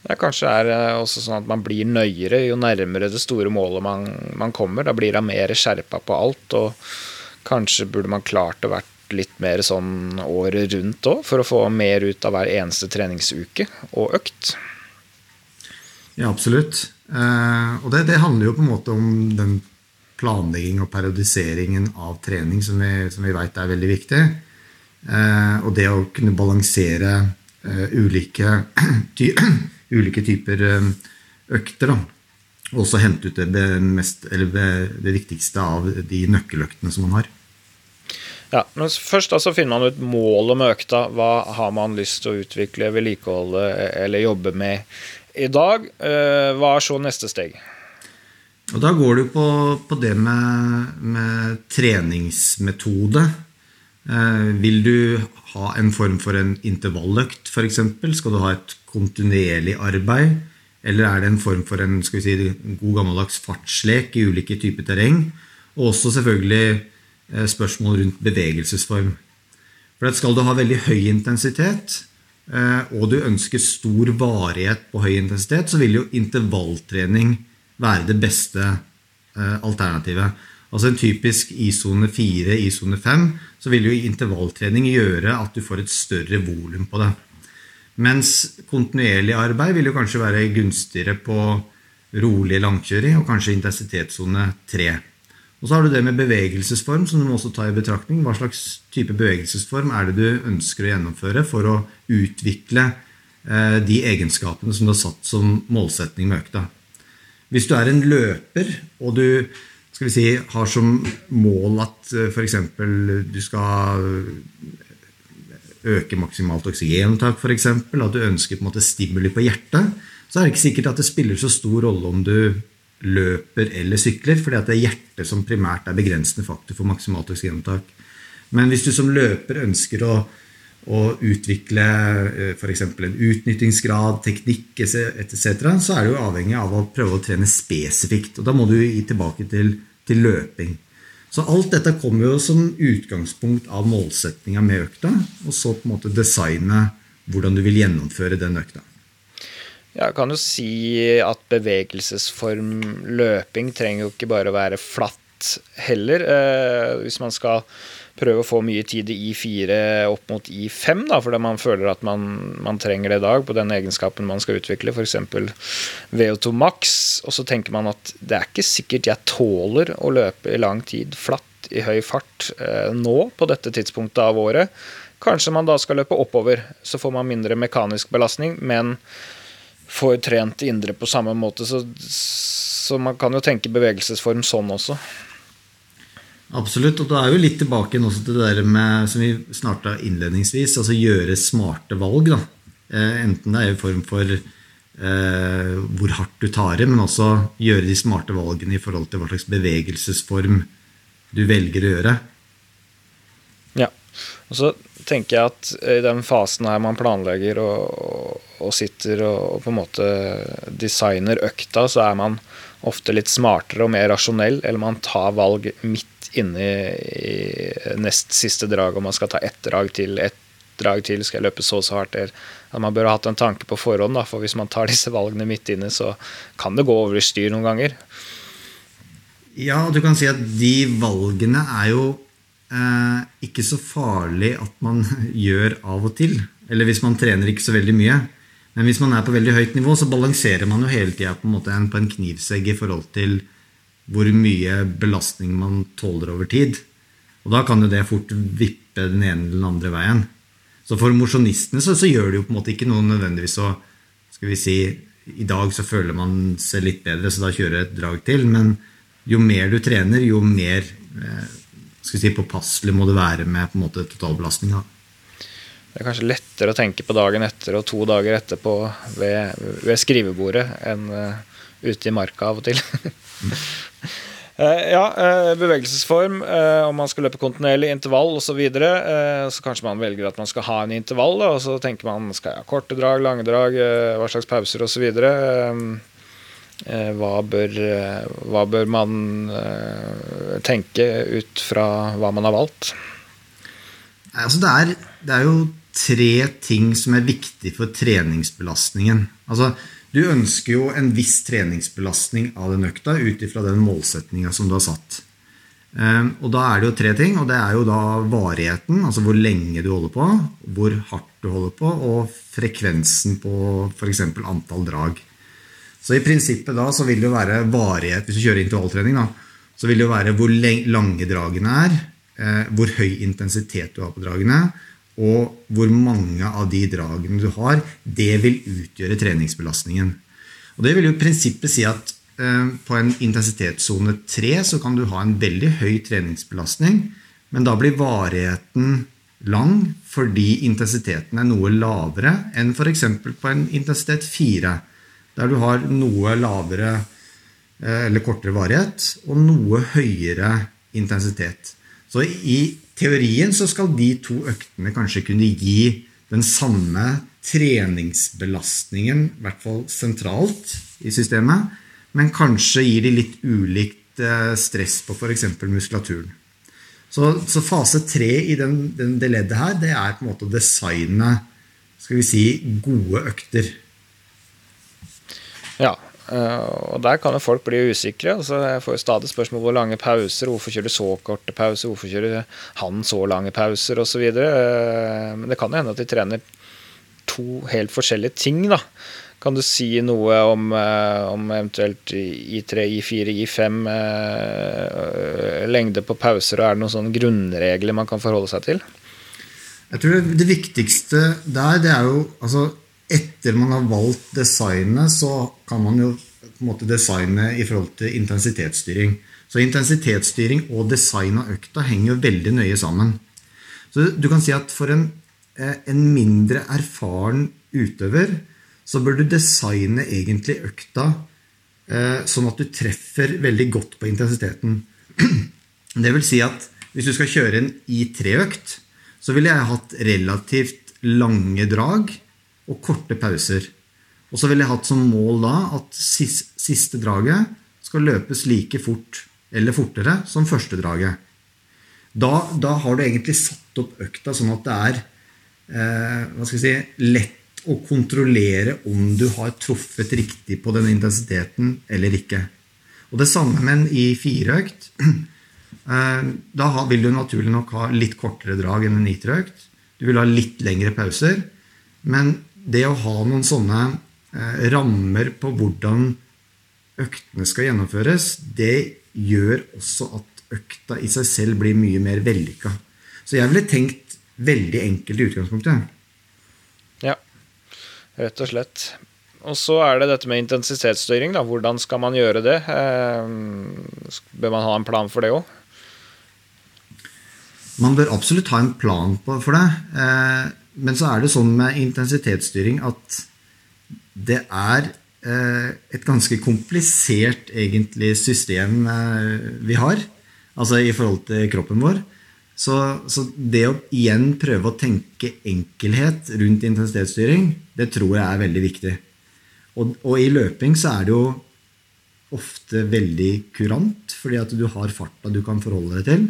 Det kanskje er også sånn at man blir nøyere jo nærmere det store målet man, man kommer. Da blir man mer skjerpa på alt, og kanskje burde man klart å vært litt mer sånn året rundt òg, for å få mer ut av hver eneste treningsuke og økt. Ja, absolutt. Eh, og det, det handler jo på en måte om den planlegging og periodiseringen av trening, som vi, som vi vet er veldig viktig. Eh, og det å kunne balansere eh, ulike, ty ulike, typer økter. Da. Og også hente ut det, mest, det, viktigste av de nøkkeløktene som man har. Ja, men Først altså finner man ut målet med økta. Hva har man lyst til å utvikle, vedlikeholde eller jobbe med i dag? Eh, hva er så neste steg? Og da går du på, på det med, med treningsmetode. Eh, vil du ha en form for en intervalløkt, f.eks.? Skal du ha et kontinuerlig arbeid? Eller er det en form for en si, god gammeldags fartslek i ulike typer terreng? Og også selvfølgelig eh, spørsmål rundt bevegelsesform. For Skal du ha veldig høy intensitet, og du ønsker stor varighet på høy intensitet, så vil jo intervalltrening være det beste eh, alternativet. Altså En typisk i sone 4, i sone 5, så vil jo intervalltrening gjøre at du får et større volum på det. Mens kontinuerlig arbeid vil jo kanskje være gunstigere på rolig langkjøring og kanskje intensitetssone 3. Og så har du det med bevegelsesform, som du må også ta i betraktning. Hva slags type bevegelsesform er det du ønsker å gjennomføre for å utvikle eh, de egenskapene som du har satt som målsetning med økta? Hvis du er en løper, og du si, har som mål at eh, f.eks. du skal øke maksimalt oksygeninntak, f.eks., at du ønsker på en måte stimuli på hjertet, så er det ikke sikkert at det spiller så stor rolle om du løper eller sykler, fordi det er hjertet som primært er begrensende faktor for maksimalt oksygenopptak. Men hvis du som løper ønsker å, å utvikle f.eks. en utnyttingsgrad, teknikk etc., så er du avhengig av å prøve å trene spesifikt. Og da må du gi tilbake til, til løping. Så alt dette kommer jo som utgangspunkt av målsettinga med økta, og så på en måte designe hvordan du vil gjennomføre den økta. Jeg kan jo si at bevegelsesform løping trenger jo ikke bare å være flatt heller. Eh, hvis man skal prøve å få mye tid i I4 opp mot I5, da, fordi man føler at man, man, trenger det i dag på den egenskapen man skal utvikle, f.eks. VO2 max, og så tenker man at det er ikke sikkert jeg tåler å løpe i lang tid flatt i høy fart eh, nå på dette tidspunktet av året. Kanskje man da skal løpe oppover, så får man mindre mekanisk belastning, men får trent indre på samme måte. Så, så man kan jo tenke bevegelsesform sånn også. Absolutt. Og da er vi litt tilbake til det der med, som vi snarta innledningsvis, altså gjøre smarte valg. da. Eh, enten det er i form for eh, hvor hardt du tar i, men også gjøre de smarte valgene i forhold til hva slags bevegelsesform du velger å gjøre. Ja. Og så tenker jeg at i den fasen her man planlegger og, og sitter og, og, på en måte designer økta, så er man ofte litt smartere og mer rasjonell, eller man tar valg midt inne i, nest siste drag, og man skal ta ett drag til, ett drag til, skal jeg løpe så og så hardt der. At man bør ha hatt en tanke på forhånd, da, for hvis man tar disse valgene midt inne, så kan det gå over i styr noen ganger. Ja, du kan si at de valgene er jo eh, ikke så farlig at man gjør av og til. Eller hvis man trener ikke så veldig mye. Men hvis man er på veldig høyt nivå, så balanserer man jo hele tida på, på, en knivsegg i forhold til hvor mye belastning man tåler over tid. Og da kan jo det fort vippe den ene eller den andre veien. Så for mosjonistene så, så, gjør det jo på en måte ikke noe nødvendigvis å skal vi si, I dag så føler man seg litt bedre, så da kjører jeg et drag til. Men jo mer du trener, jo mer eh, skal si, påpasselig må det være med på en måte totalbelastninga. Det er kanskje lettere å tenke på dagen etter og to dager etterpå ved, ved skrivebordet enn uh, ute i marka av og til. uh, ja, uh, bevegelsesform, om man skal løpe kontinuerlig, intervall osv. Så, videre, så kanskje man velger at man skal ha en intervall, da, og så tenker man skal jeg ha korte drag, lange drag, hva slags pauser osv. Hva, bør, hva bør man tenke ut fra hva man har valgt? Altså det, er, det er jo tre ting som er viktig for treningsbelastningen. Altså du ønsker jo en viss treningsbelastning av den økta ut ifra den målsettinga som du har satt. Og da er det jo tre ting, og det er jo da varigheten, altså hvor lenge du holder på, hvor hardt du holder på, og frekvensen på f.eks. antall drag. Så i prinsippet da så vil det jo være varighet, hvis du kjører intervalltrening, da, så vil det jo være hvor lange dragene er, eh, hvor høy intensitet du har på dragene, og hvor mange av de dragene du har, det vil utgjøre treningsbelastningen. Og Det vil jo i prinsippet si at eh, på en intensitetssone 3 så kan du ha en veldig høy treningsbelastning, men da blir varigheten lang fordi intensiteten er noe lavere enn f.eks. på en intensitet 4, der du har noe lavere eh, eller kortere varighet og noe høyere intensitet. Så i teorien så skal de to øktene kanskje kunne gi den samme treningsbelastningen, i hvert fall sentralt i systemet, men kanskje gir de litt ulikt eh, stress på f.eks. muskulaturen. Så, så, fase tre i den, den, det leddet her, det er på en måte å designe skal vi si, gode økter. Uh, og Der kan jo folk bli usikre. Altså, jeg får jo stadig spørsmål hvor lange pauser. Hvorfor kjører du så korte pauser? Hvorfor kjører han så lange pauser? Osv. Uh, eh, men det kan jo hende at de trener to helt forskjellige ting. da. Kan du si noe om, uh, om eventuelt I3, I4, I5, uh, lengde på pauser, og er det noen sånne grunnregler man kan forholde seg til? Jeg tror det viktigste der, det er jo altså etter man har valgt designet, så kan man jo på en måte designe i forhold til intensitetsstyring. Så intensitetsstyring og design av økta henger jo veldig nøye sammen. Så du kan si at for en, eh, en mindre erfaren utøver så bør du designe egentlig økta eh, sånn at du treffer veldig godt på intensiteten. Det vil si at Hvis du skal kjøre en I3-økt, så ville jeg hatt relativt lange drag og korte pauser. Og så ville jeg hatt som mål da at siste draget skal løpes like fort eller fortere som første draget. Da, da har du egentlig satt opp økta sånn at det er eh, si, lett å kontrollere om du har truffet riktig på den intensiteten eller ikke. Og det samme med en I4-økt. Eh, da vil du naturlig nok ha litt kortere drag enn en I3-økt. Du vil ha litt lengre pauser. Men det å ha noen sånne eh, rammer på hvordan øktene skal gjennomføres, det gjør også at økta i seg selv blir mye mer vellykka. Så jeg ville tenkt veldig enkelt i utgangspunktet. Ja, rett og slett. Og så er det dette med intensitetsstyring. Da. Hvordan skal man gjøre det? Eh, bør man ha en plan for det òg? Man bør absolutt ha en plan for det. Eh, men så er det sånn med intensitetsstyring at det er eh, et ganske komplisert egentlig system vi har. Altså i forhold til kroppen vår. Så, så, det å igjen prøve å tenke enkelhet rundt intensitetsstyring, det tror jeg er veldig viktig. Og, og, i løping så er det jo ofte veldig kurant, fordi at du har farta du kan forholde deg til.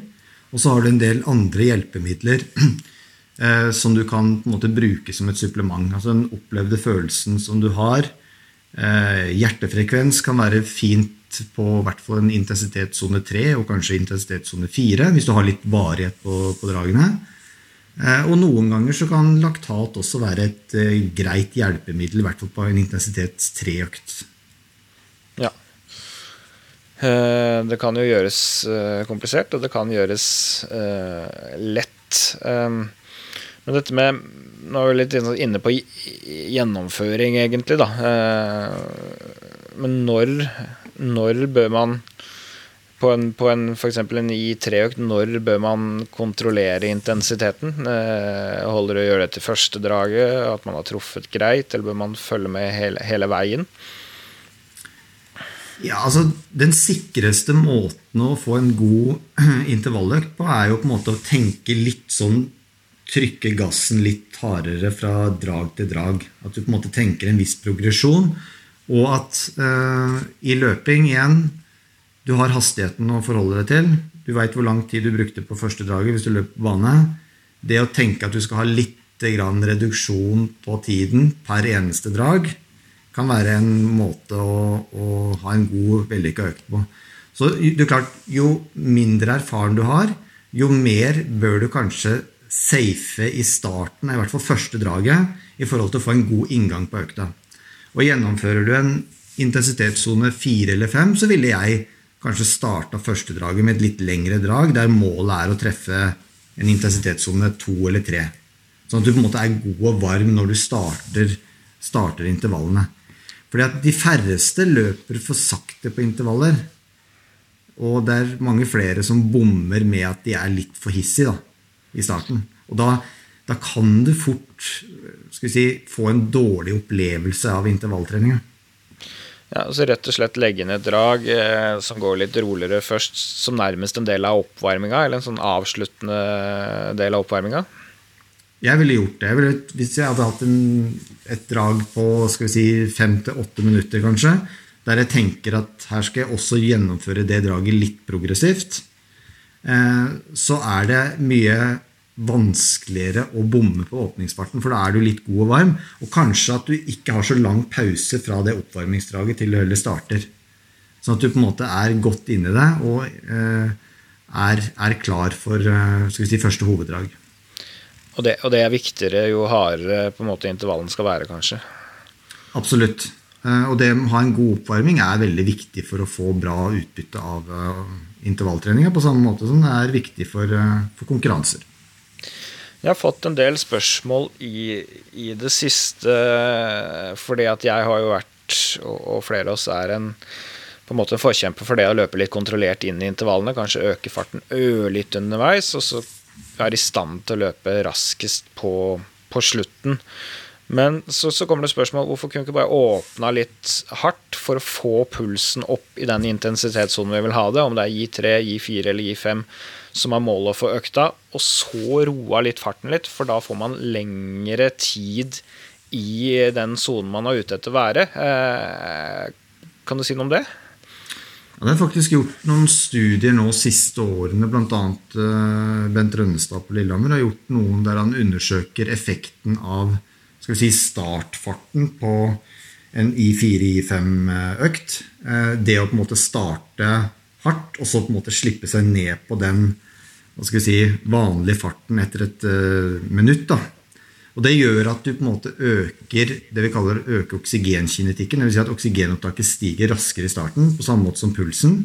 Og så har du en del andre hjelpemidler eh, som du kan på en måte bruke som et supplement. Altså Den opplevde følelsen som du har. Eh, hjertefrekvens kan være fint på hvert fall en intensitetssone 3 og kanskje intensitetssone 4, hvis du har litt varighet på, på dragene. Eh, og noen ganger så kan laktat også være et eh, greit hjelpemiddel, i hvert fall på en intensitets 3-økt. Ja. Eh, det kan jo gjøres uh, komplisert, og det kan gjøres lett. Um, men dette med Nå er vi litt inne på gjennomføring, egentlig, da. men når, når bør man på en, på en f.eks. en I3-økt, når bør man kontrollere intensiteten? Eh, holder det å gjøre det til første draget, at man har truffet greit, eller bør man følge med hele, hele veien? Ja, altså Den sikreste måten å få en god intervalløkt på, er jo på en måte å tenke litt sånn Trykke gassen litt hardere fra drag til drag. At du på en måte tenker en viss progresjon. Og at eh, i løping igjen du har hastigheten å forholde deg til. Du veit hvor lang tid du brukte på første draget hvis du løp på bane. Det å tenke at du skal ha litt reduksjon på tiden per eneste drag, kan være en måte å, å ha en god, vellykka økt på. Så det er klart, Jo mindre erfaren du har, jo mer bør du kanskje safe i starten, i hvert fall første draget, i forhold til å få en god inngang på økta. Og Gjennomfører du en intensitetssone fire eller fem, så ville jeg kanskje starta første draget med et litt lengre drag, der målet er å treffe en intensitetssone to eller tre. Sånn at du på en måte er god og varm når du starter, starter intervallene. Fordi at de færreste løper for sakte på intervaller. Og det er mange flere som bommer med at de er litt for hissige da, i starten. Og da, da kan du fort si, få en dårlig opplevelse av intervalltreninga. Ja, altså Rett og slett legge inn et drag eh, som går litt roligere først, som nærmest en del av oppvarminga, eller en sånn avsluttende del av oppvarminga? Jeg ville gjort det. Jeg ville, hvis jeg hadde hatt en, et drag på skal vi si, fem til åtte minutter, kanskje, der jeg tenker at her skal jeg også gjennomføre det draget litt progressivt, så er det mye vanskeligere å bomme på åpningsfarten, for da er du litt god og varm. Og kanskje at du ikke har så lang pause fra det oppvarmingsdraget til du heller starter. Sånn at du på en måte er godt inni det og eh, er, er, klar for eh, si, første hoveddrag. Og det, og det, er viktigere jo hardere på en måte intervallen skal være, kanskje? Absolutt. Eh, og det å ha en god oppvarming er veldig viktig for å få bra utbytte av intervalltreninga, på samme måte som det er viktig for, uh, for konkurranser. Jeg har fått en del spørsmål i, i det siste, fordi at jeg har jo vært, og flere av oss er en på en måte en forkjemper for det å løpe litt kontrollert inn i intervallene. Kanskje øke farten ørlite underveis, og så være i stand til å løpe raskest på, på slutten. Men så, så, kommer det spørsmål hvorfor kunne vi ikke bare åpna litt hardt for å få pulsen opp i den intensitetssonen vi vil ha det, om det er I3, I4 eller I5 som er målet for økta, og så roa litt farten litt, for da får man lengre tid i den sonen man er ute etter å være. Eh, kan du si noe om det? Ja, det er faktisk gjort noen studier nå siste årene, bl.a. Uh, Bent Rønnestad på Lillehammer har gjort noen der han undersøker effekten av skal vi si, startfarten på en I4-I5-økt. Uh, det å på en måte starte hardt, og så på en måte slippe seg ned på den hva skal vi si, vanlige farten etter et uh, minutt. da. Og Det gjør at du på en måte øker det vi kaller øke oksygenkinetikken. Dvs. Si at oksygenopptaket stiger raskere i starten, på samme måte som pulsen.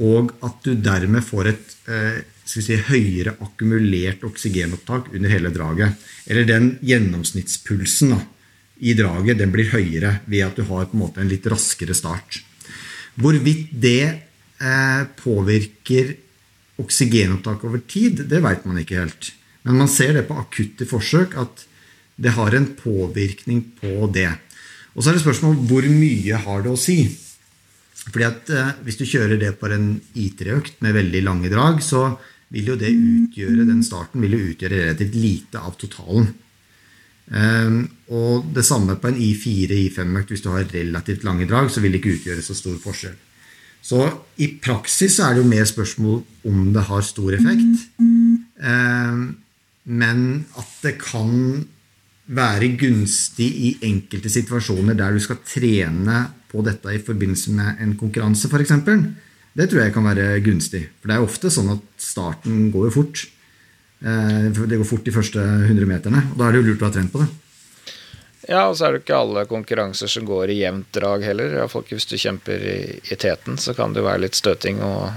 Og at du dermed får et eh, si, høyere akkumulert oksygenopptak under hele draget. Eller den gjennomsnittspulsen da, i draget den blir høyere ved at du har en en litt raskere start. Hvorvidt det eh, påvirker oksygenopptak over tid, det veit man ikke helt. Men man ser det på akutte forsøk at det har en påvirkning på det. Og så er det spørsmål hvor mye har det å si. Fordi at eh, Hvis du kjører det på en I3-økt med veldig lange drag, så vil jo det utgjøre den starten vil jo utgjøre relativt lite av totalen. Um, og det samme på en I4-I5-økt. Hvis du har relativt lange drag, så vil det ikke utgjøre så stor forskjell. Så i praksis er det jo mer spørsmål om det har stor effekt. Um, men at det kan være gunstig i enkelte situasjoner der du skal trene på dette i forbindelse med en konkurranse, f.eks. Det tror jeg kan være gunstig. For det er jo ofte sånn at starten går jo fort. Eh, det går fort de første 100 meterne. Og da er det jo lurt å ha trent på det. Ja, og så er det ikke alle konkurranser som går i jevnt drag heller. Iallfall ikke hvis du kjemper i, teten, så kan det jo være litt støting og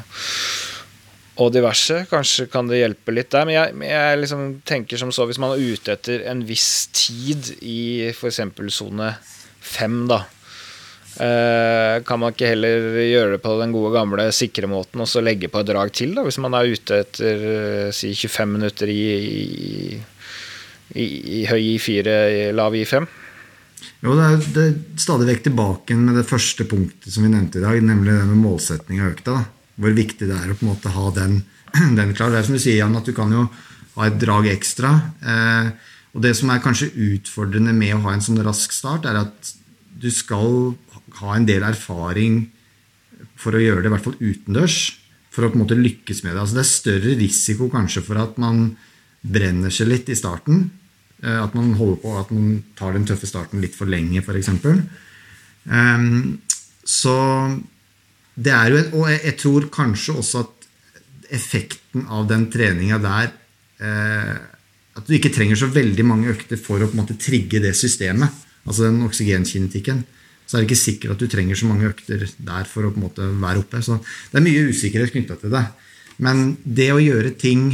og diverse. Kanskje kan det hjelpe litt der. Men jeg, jeg liksom tenker som så, hvis man er ute etter en viss tid i f.eks. sone fem, da. Eh, kan man ikke heller gjøre det på den gode, gamle, sikre måten og så legge på et drag til, da, hvis man er ute etter eh, si 25 minutter i, i, i, i høy I4, lav I5? Jo, det er, er stadig vekk tilbake med det første punktet som vi nevnte i dag, nemlig det med målsetting av økta. da hvor viktig det er å på en måte ha den, den klar. Det er som du sier, Jan, at du kan jo ha et drag ekstra. Eh, og det som er kanskje utfordrende med å ha en sånn rask start, er at du skal ha en del erfaring for å gjøre det i hvert fall utendørs. For å på en måte lykkes med det. Altså det er større risiko kanskje for at man brenner seg litt i starten. Eh, at man holder på, at man tar den tøffe starten litt for lenge, f.eks. Um, så det er jo, og jeg, jeg, tror kanskje også at effekten av den treninga der eh, At du ikke trenger så veldig mange økter for å på en måte trigge det systemet. Altså den oksygenkinetikken. Så er det ikke sikkert at du trenger så mange økter der for å på en måte være oppe. Så det er mye usikkerhet knytta til det. Men det å gjøre ting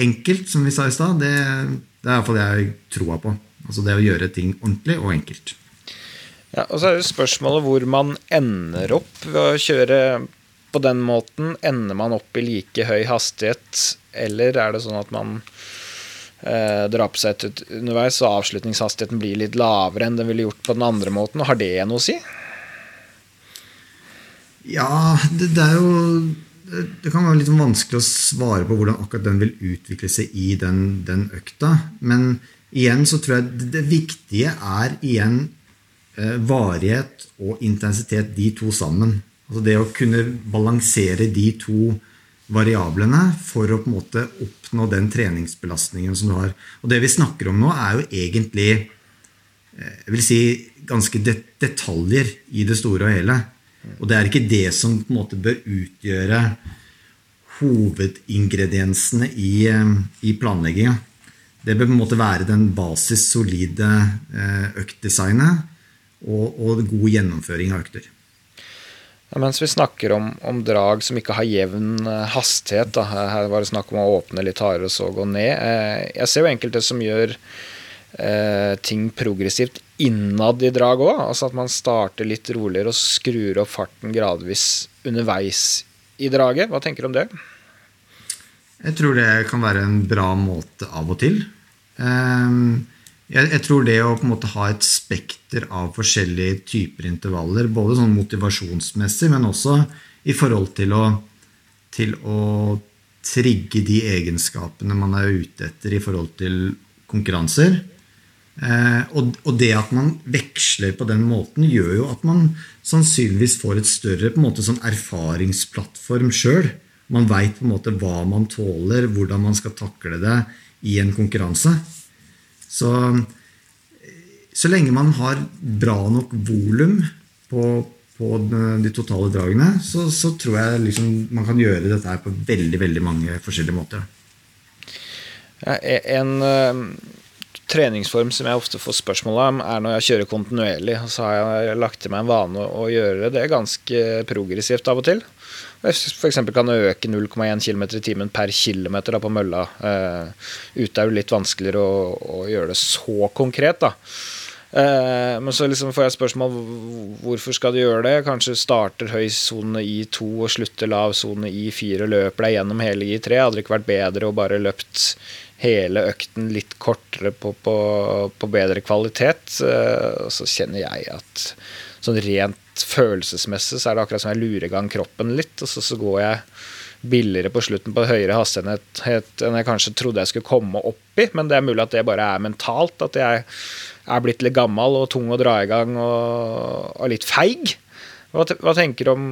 enkelt, som vi sa i stad, det, det er iallfall det jeg troa på. Altså det å gjøre ting ordentlig og enkelt. Ja, og så er det spørsmålet hvor man ender opp ved å kjøre på den måten. Ender man opp i like høy hastighet, eller er det sånn at man eh, drar på seg ut underveis, så avslutningshastigheten blir litt lavere enn den ville gjort på den andre måten? Har det noe å si? Ja, det, det er jo det kan være litt vanskelig å svare på hvordan akkurat den vil utvikle seg i den, den økta. Men igjen så tror jeg det viktige er igjen Eh, varighet og intensitet, de to sammen. Altså det å kunne balansere de to variablene for å på en måte oppnå den treningsbelastningen som du har. Og det vi snakker om nå, er jo egentlig eh, jeg vil si, ganske detaljer i det store og hele. Og det er ikke det som på en måte bør utgjøre hovedingrediensene i, eh, i planlegginga. Det bør på en måte være den basis, solide øktdesignet og, og god gjennomføring av økter. Mens vi snakker om, om, drag som ikke har jevn eh, hastighet, da. her var det snakk om å åpne litt hardere og så gå ned. Eh, jeg ser jo enkelte som gjør eh, ting progressivt innad i drag òg. Altså at man starter litt roligere og skrur opp farten gradvis underveis i draget. Hva tenker du om det? Jeg tror det kan være en bra måte av og til. Um, jeg, jeg, tror det å på en måte ha et spekter av forskjellige typer intervaller, både sånn motivasjonsmessig, men også i forhold til å, til å trigge de egenskapene man er ute etter i forhold til konkurranser. Eh, og, og, det at man veksler på den måten, gjør jo at man sannsynligvis får et større på en måte sånn erfaringsplattform sjøl. Man veit hva man tåler, hvordan man skal takle det i en konkurranse. Så, så lenge man har bra nok volum på, på, de totale dragene, så, så tror jeg liksom man kan gjøre dette her på veldig, veldig mange forskjellige måter. En uh, treningsform som jeg ofte får spørsmål om, er når jeg kjører kontinuerlig. Så har jeg lagt til meg en vane å gjøre det ganske progressivt av og til. F.eks. kan øke 0,1 km i timen per km på mølla. Uh, ute er det litt vanskeligere å, å, gjøre det så konkret. da. Uh, men så liksom får jeg spørsmål hvorfor skal du gjøre det. Kanskje starter høy sone i 2 og slutter lav sone i 4 og løper deg gjennom hele i 3. Hadde det ikke vært bedre å bare løpt hele økten litt kortere på, på, på bedre kvalitet? Og så kjenner jeg at sånn rent følelsesmessig så er det akkurat som jeg lurer i gang kroppen litt, og så, så går jeg billigere på slutten på høyere hastighet enn jeg kanskje trodde jeg skulle komme opp i. Men det er mulig at det bare er mentalt. At jeg er blitt litt gammel og tung å dra i gang og, og litt feig. Hva, hva, tenker du om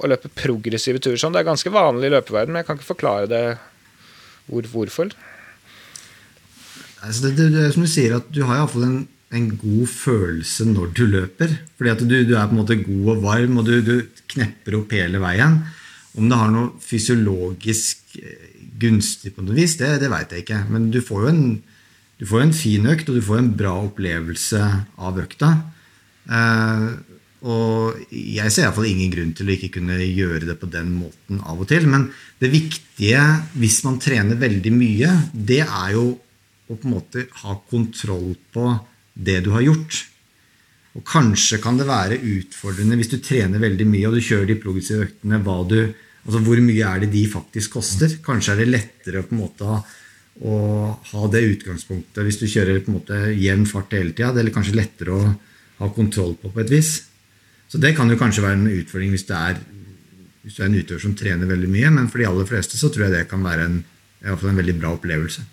å løpe progressive turer sånn? Det er ganske vanlig i løpeverden, men jeg kan ikke forklare det hvor, hvorfor. Altså det, det, det, som du sier, at du har iallfall en en god følelse når du løper. Fordi at du, du er på en måte god og varm, og du, du, knepper opp hele veien. Om det har noe fysiologisk eh, gunstig på noe vis, det, det veit jeg ikke. Men du får jo en, får en, fin økt, og du får en bra opplevelse av økta. Eh, og jeg ser iallfall ingen grunn til å ikke kunne gjøre det på den måten av og til. Men det viktige hvis man trener veldig mye, det er jo å på en måte ha kontroll på det du har gjort. Og kanskje kan det være utfordrende hvis du trener veldig mye og du kjører de progressive øktene, du, altså hvor mye er det de faktisk koster. Kanskje er det lettere på en måte å, ha det utgangspunktet hvis du kjører på en måte jevn fart hele tida. Eller kanskje lettere å ha kontroll på på et vis. Så det kan jo kanskje være en utfordring hvis, er, hvis du er en utøver som trener veldig mye. Men for de aller fleste så tror jeg det kan være en, en veldig bra opplevelse.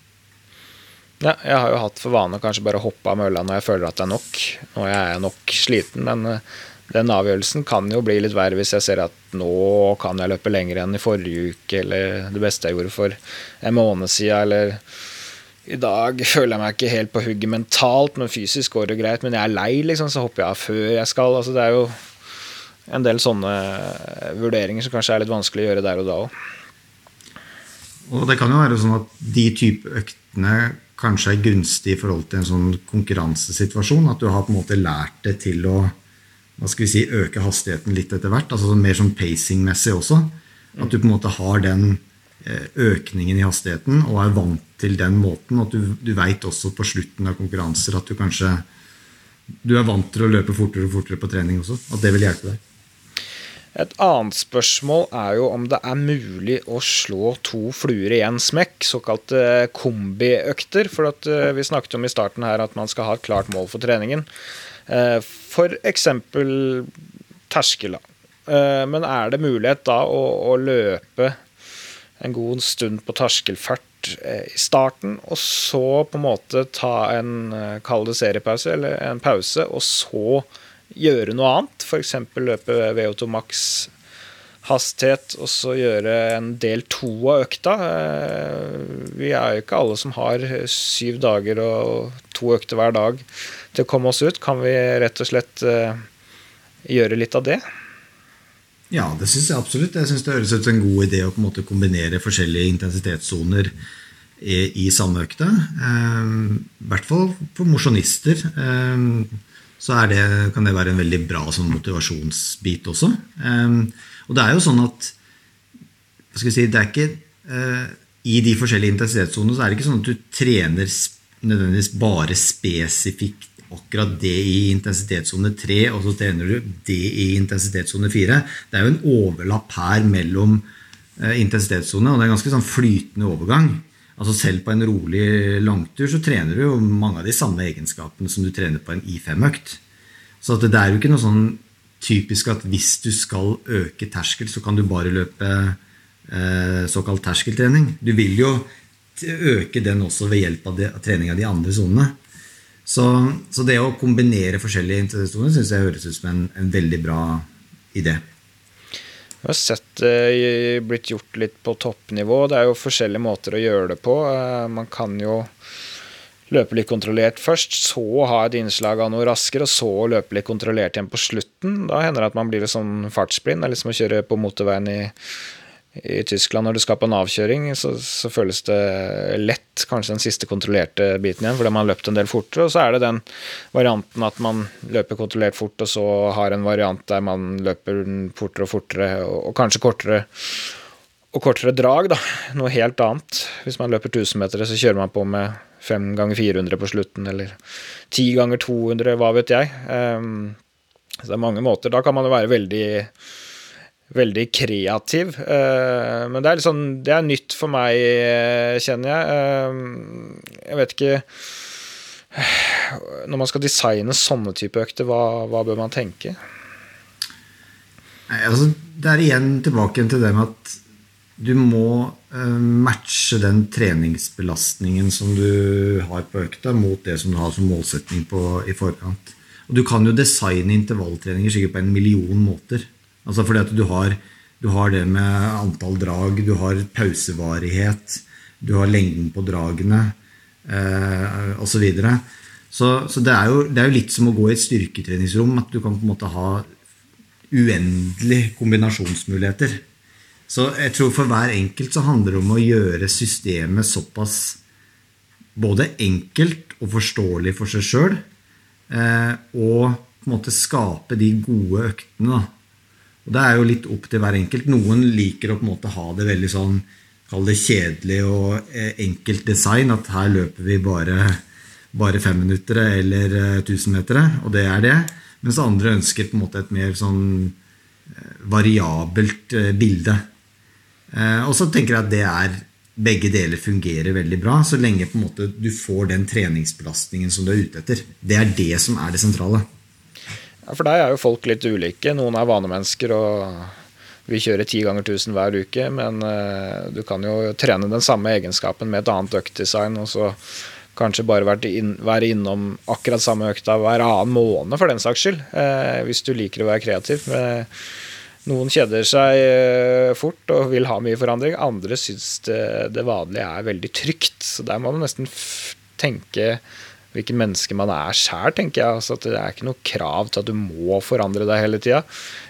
Ja, jeg har jo hatt for vane å kanskje bare hoppe av mølla når jeg føler at det er nok. Når jeg er nok sliten. Men eh, den avgjørelsen kan jo bli litt verre hvis jeg ser at nå kan jeg løpe lenger enn i forrige uke, eller det beste jeg gjorde for en måned siden, eller i dag føler jeg meg ikke helt på hugget mentalt, men fysisk går det greit. Men jeg er lei, liksom, så hopper jeg av før jeg skal. Altså, det er jo en del sånne vurderinger som kanskje er litt vanskelig å gjøre der og da òg. Og det kan jo være sånn at de type øktene kanskje er gunstig i forhold til en sånn konkurransesituasjon. At du har på en måte lært det til å hva skal vi si, øke hastigheten litt etter hvert. altså Mer sånn pacing-messig også. At du på en måte har den eh, økningen i hastigheten og er vant til den måten. At du, du veit også på slutten av konkurranser at du kanskje du er vant til å løpe fortere og fortere på trening også. At det vil hjelpe deg. Et annet spørsmål er jo om det er mulig å slå to fluer i én smekk, såkalte kombiøkter. For eh, vi snakket om i starten her at man skal ha et klart mål for treningen. F.eks. for eksempel terskel. Eh, men er det mulighet da å, å løpe en god stund på terskelfart i starten, og så på en måte ta en kald seriepause, eller en pause, og så gjøre noe annet. F.eks. løpe VO2 max hastighet, og så gjøre en del to av økta. Eh, vi er jo ikke alle som har syv dager og to økter hver dag til å komme oss ut. Kan vi rett og slett eh, gjøre litt av det? Ja, det syns jeg absolutt. Jeg syns det høres ut som en god idé å på en måte kombinere forskjellige intensitetssoner i, i samme økte. Eh, I hvert fall for mosjonister så det, kan det være en veldig bra sånn motivasjonsbit også. Um, og det er jo sånn at si, ikke uh, I de forskjellige intensitetssonene så er det ikke sånn at du trener nødvendigvis bare spesifikt akkurat det i intensitetssone 3, og så trener du det i intensitetssone 4. Det er jo en overlapp her mellom uh, intensitetssone, og det er en ganske sånn flytende overgang. Altså Selv på en rolig langtur så trener du jo mange av de samme egenskapene som du trener på en I5-økt. Så det er jo ikke noe sånn typisk at hvis du skal øke terskel, så kan du bare løpe eh, såkalt terskeltrening. Du vil jo øke den også ved hjelp av, det, av trening av de andre sonene. Så, så, det å kombinere forskjellige interessesoner syns jeg høres ut som en, en veldig bra idé. Jeg har sett det blitt gjort litt på toppnivå. Det er jo forskjellige måter å gjøre det på. Eh, man kan jo løpe litt kontrollert først, så ha et innslag av noe raskere, og så løpe litt kontrollert igjen på slutten. Da hender det at man blir litt sånn fartsblind. Det er liksom å kjøre på motorveien i, i Tyskland når du skal på en avkjøring, så, så, føles det lett, kanskje den siste kontrollerte biten igjen, fordi man har løpt en del fortere. Og så er det den varianten at man løper kontrollert fort, og så har en variant der man løper fortere og fortere, og, og kanskje kortere og kortere drag, da. Noe helt annet. Hvis man løper 1000 meter, så kjører man på med 5 ganger 400 på slutten, eller 10 ganger 200, hva vet jeg. Um, så det er mange måter. Da kan man jo være veldig veldig kreativ. Uh, men det er, sånn, det er nytt for meg, uh, kjenner jeg. Uh, jeg vet ikke Når man skal designe sånne type økter, hva, hva bør man tenke? Nei, altså, det er igjen tilbake til det med at du må matche den treningsbelastningen som du har på økta, mot det som du har som målsetning på, i forkant. Og du kan jo designe intervalltreninger sikkert på en million måter. Altså fordi at du har, du har det med antall drag, du har pausevarighet, du har lengden på dragene eh, osv. Så, videre. så Så det er, jo, det er jo litt som å gå i et styrketreningsrom. At du kan på en måte ha uendelig kombinasjonsmuligheter. Så jeg tror for hver enkelt så handler det om å gjøre systemet såpass både enkelt og forståelig for seg sjøl, eh, og på en måte skape de gode øktene. Og Det er jo litt opp til hver enkelt. Noen liker å på en måte ha det veldig sånn Kall det kjedelig og eh, enkelt design. At her løper vi bare, bare femminuttere eller eh, tusenmetere, og det er det. Mens andre ønsker på en måte et mer sånn variabelt bilde. Eh, og så tenker jeg at det er begge deler fungerer veldig bra, så lenge på en måte du får den treningsbelastningen som du er ute etter. Det er det som er det sentrale. Ja, For deg er jo folk litt ulike. Noen er vanemennesker og vil kjøre ti ganger 1000 hver uke, men uh, du kan jo trene den samme egenskapen med et annet øktdesign, og så kanskje bare være innom akkurat samme økta hver annen måned, for den saks skyld. Uh, hvis du liker å være kreativ. Uh, noen kjeder seg uh, fort og vil ha mye forandring. Andre syns det, det vanlige er veldig trygt. Så der må du nesten tenke hvilket menneske man er sjæl, tenker jeg. Altså det er ikke noe krav til at du må forandre deg hele tida.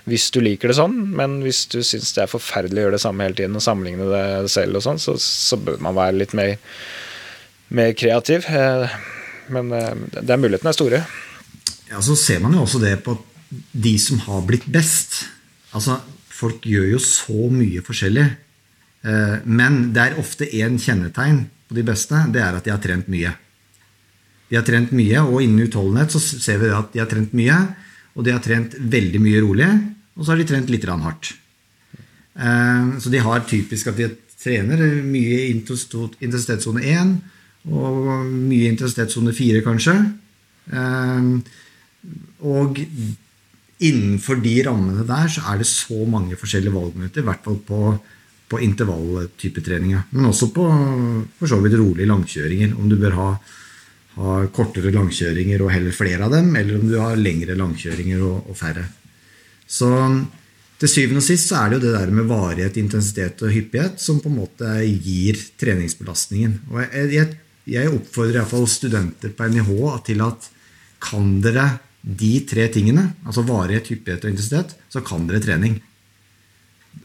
Hvis du liker det sånn, men hvis du syns det er forferdelig å gjøre det samme hele tiden og sammenligne det selv, og sånn, så, så, bør man være litt mer, mer kreativ. Eh, men eh, det er mulighetene er store. Ja, Så ser man jo også det på de som har blitt best. Altså, folk gjør jo så mye forskjellig. Eh, men det er ofte én kjennetegn på de beste. Det er at de har trent mye. De har trent mye, og innen utholdenhet så ser vi at de har trent mye. Og de har trent veldig mye rolig, og så har de trent litt hardt. Eh, så de har typisk at de trener mye i intensitetssone 1 og mye i intensitetssone 4, kanskje. Eh, og innenfor de rammene der så er det så mange forskjellige valgmuligheter. I hvert fall på, på intervalltypetreninga. Men også på for så vidt rolige langkjøringer. Om du bør ha, ha, kortere langkjøringer og heller flere av dem, eller om du har lengre langkjøringer og, og færre. Så til syvende og sist så er det jo det der med varighet, intensitet og hyppighet som på en måte gir treningsbelastningen. Og jeg, jeg, jeg oppfordrer iallfall studenter på NIH til at kan dere de tre tingene, altså varighet, hyppighet og intensitet, så kan dere trening.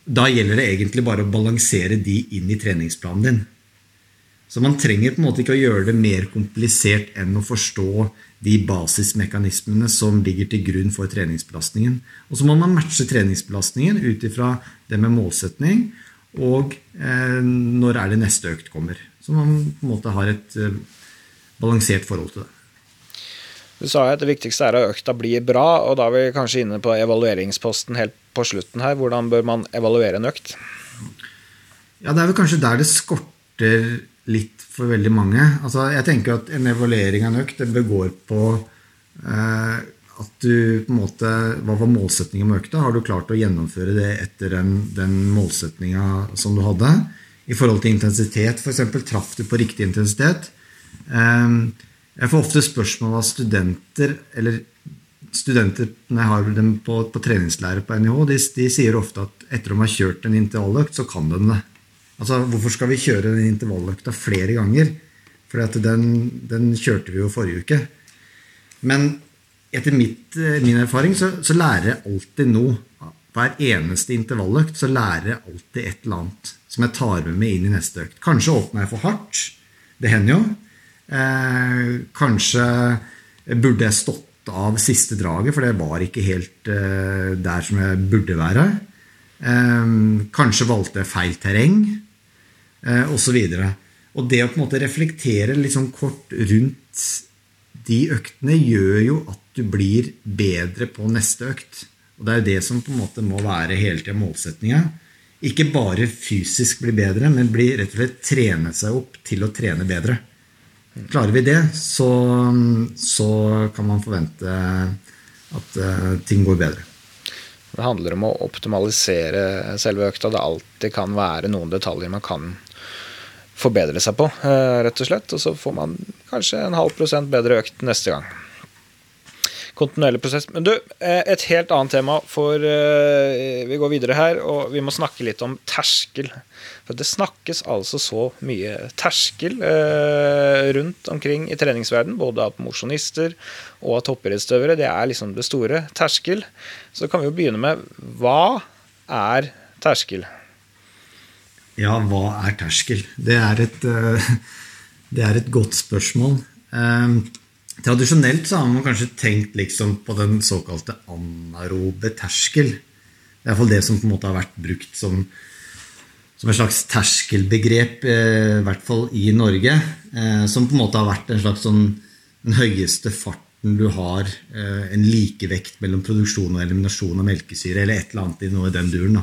Da gjelder det egentlig bare å balansere de inn i treningsplanen din. Så man trenger på en måte ikke å gjøre det mer komplisert enn å forstå de basismekanismene som ligger til grunn for treningsbelastningen. Og så må man matche treningsbelastningen ut ifra det med målsetning og eh, når er det neste økt kommer. Så man på en måte har et eh, balansert forhold til det. Du sa at det viktigste er at økta blir bra, og da er vi kanskje inne på evalueringsposten helt på slutten her. Hvordan bør man evaluere en økt? Ja, Det er vel kanskje der det skorter litt for veldig mange. Altså, jeg tenker at En evaluering av en økt det begår på eh, at du på en måte, Hva var målsettingen med økta? Har du klart å gjennomføre det etter den, den målsettinga som du hadde? I forhold til intensitet, f.eks. Traff du på riktig intensitet? Eh, jeg får ofte spørsmål av studenter eller studenter når jeg har dem på, på treningslære på NIH, de, de, sier ofte at etter de har kjørt en intervalløkt, så kan de det. Altså, Hvorfor skal vi kjøre den intervalløkta flere ganger? For den, den, kjørte vi jo forrige uke. Men etter mitt, eh, min erfaring så, så, lærer jeg alltid noe. Hver eneste intervalløkt så lærer jeg alltid et eller annet som jeg tar med meg inn i neste økt. Kanskje åpner jeg for hardt. Det hender jo. Eh, kanskje burde jeg stått av siste draget, for det var ikke helt eh, der som jeg burde være. Eh, kanskje valgte jeg feil terreng, eh, osv. Og det å på en måte reflektere litt sånn kort rundt de øktene gjør jo at du blir bedre på neste økt. Og det er jo det som på en måte må være hele tida målsettinga. Ikke bare fysisk bli bedre, men bli rett og slett trene seg opp til å trene bedre. Klarer vi det, så, så kan man forvente at uh, ting går bedre. Det handler om å optimalisere selve økta. Det alltid kan være noen detaljer man kan forbedre seg på, eh, rett og slett. Og så får man kanskje en halv prosent bedre økt neste gang. Kontinuerlig prosess. Men du, eh, et helt annet tema, for eh, vi går videre her, og vi må snakke litt om terskel. For det snakkes altså så mye terskel rundt omkring i treningsverden, både av mosjonister og av toppidrettsutøvere. Det er liksom det store. Terskel. Så kan vi jo begynne med hva er terskel? Ja, hva er terskel? Det er et, eh, det er et godt spørsmål. Eh, tradisjonelt så har man kanskje tenkt liksom på den såkalte anarobe terskel. Det er iallfall det som på en måte har vært brukt som, som et slags terskelbegrep, eh, i hvert fall i Norge. Som på en måte har vært en slags sånn, den høyeste farten du har, en likevekt mellom produksjon og eliminasjon av melkesyre, eller et eller annet i noe i den duren. da.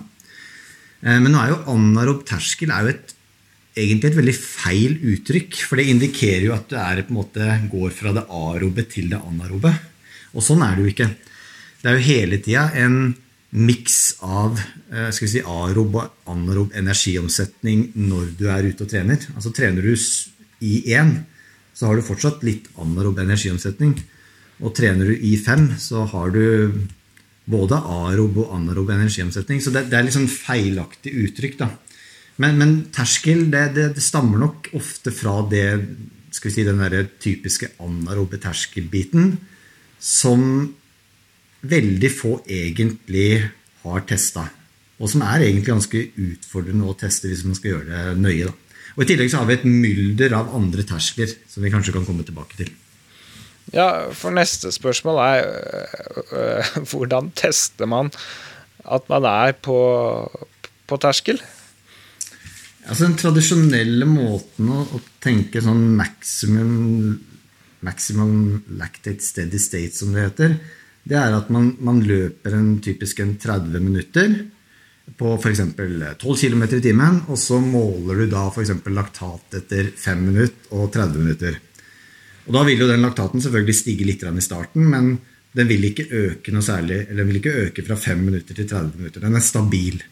Eh, men nå er jo anarob terskel er jo et, egentlig et veldig feil uttrykk. For det indikerer jo at du er, måte, går fra det arobe til det anarobe. Og sånn er det jo ikke. Det er jo hele tida en miks av eh, skal vi si, arob og anarob energiomsetning når du er ute og trener. Altså Trener du i én, så har du fortsatt litt anarob energiomsetning. Og trener du i fem, så har du både arob og anarob energiomsetning. Så det, det, er litt sånn feilaktig uttrykk. da. Men, men terskel det, det, det, stammer nok ofte fra det, skal vi si, den der typiske anarobe terskelbiten som veldig få egentlig har testa. Og som er egentlig ganske utfordrende å teste hvis man skal gjøre det nøye. da. Og I tillegg så har vi et mylder av andre terskler som vi kanskje kan komme tilbake til. Ja, for neste spørsmål er øh, hvordan tester man at man er på, på terskel? Altså Den tradisjonelle måten å, å tenke sånn maximum, maximum lactate steady state, som det heter, det er at man, man løper en typisk en 30 minutter på f.eks. 12 km i timen, og så måler du da f.eks. laktat etter 5 minutter og 30 minutter. Og Da vil jo den laktaten selvfølgelig stige litt i starten, men den vil ikke øke noe særlig, eller den vil ikke øke fra 5 minutter til 30 minutter. Den er stabil.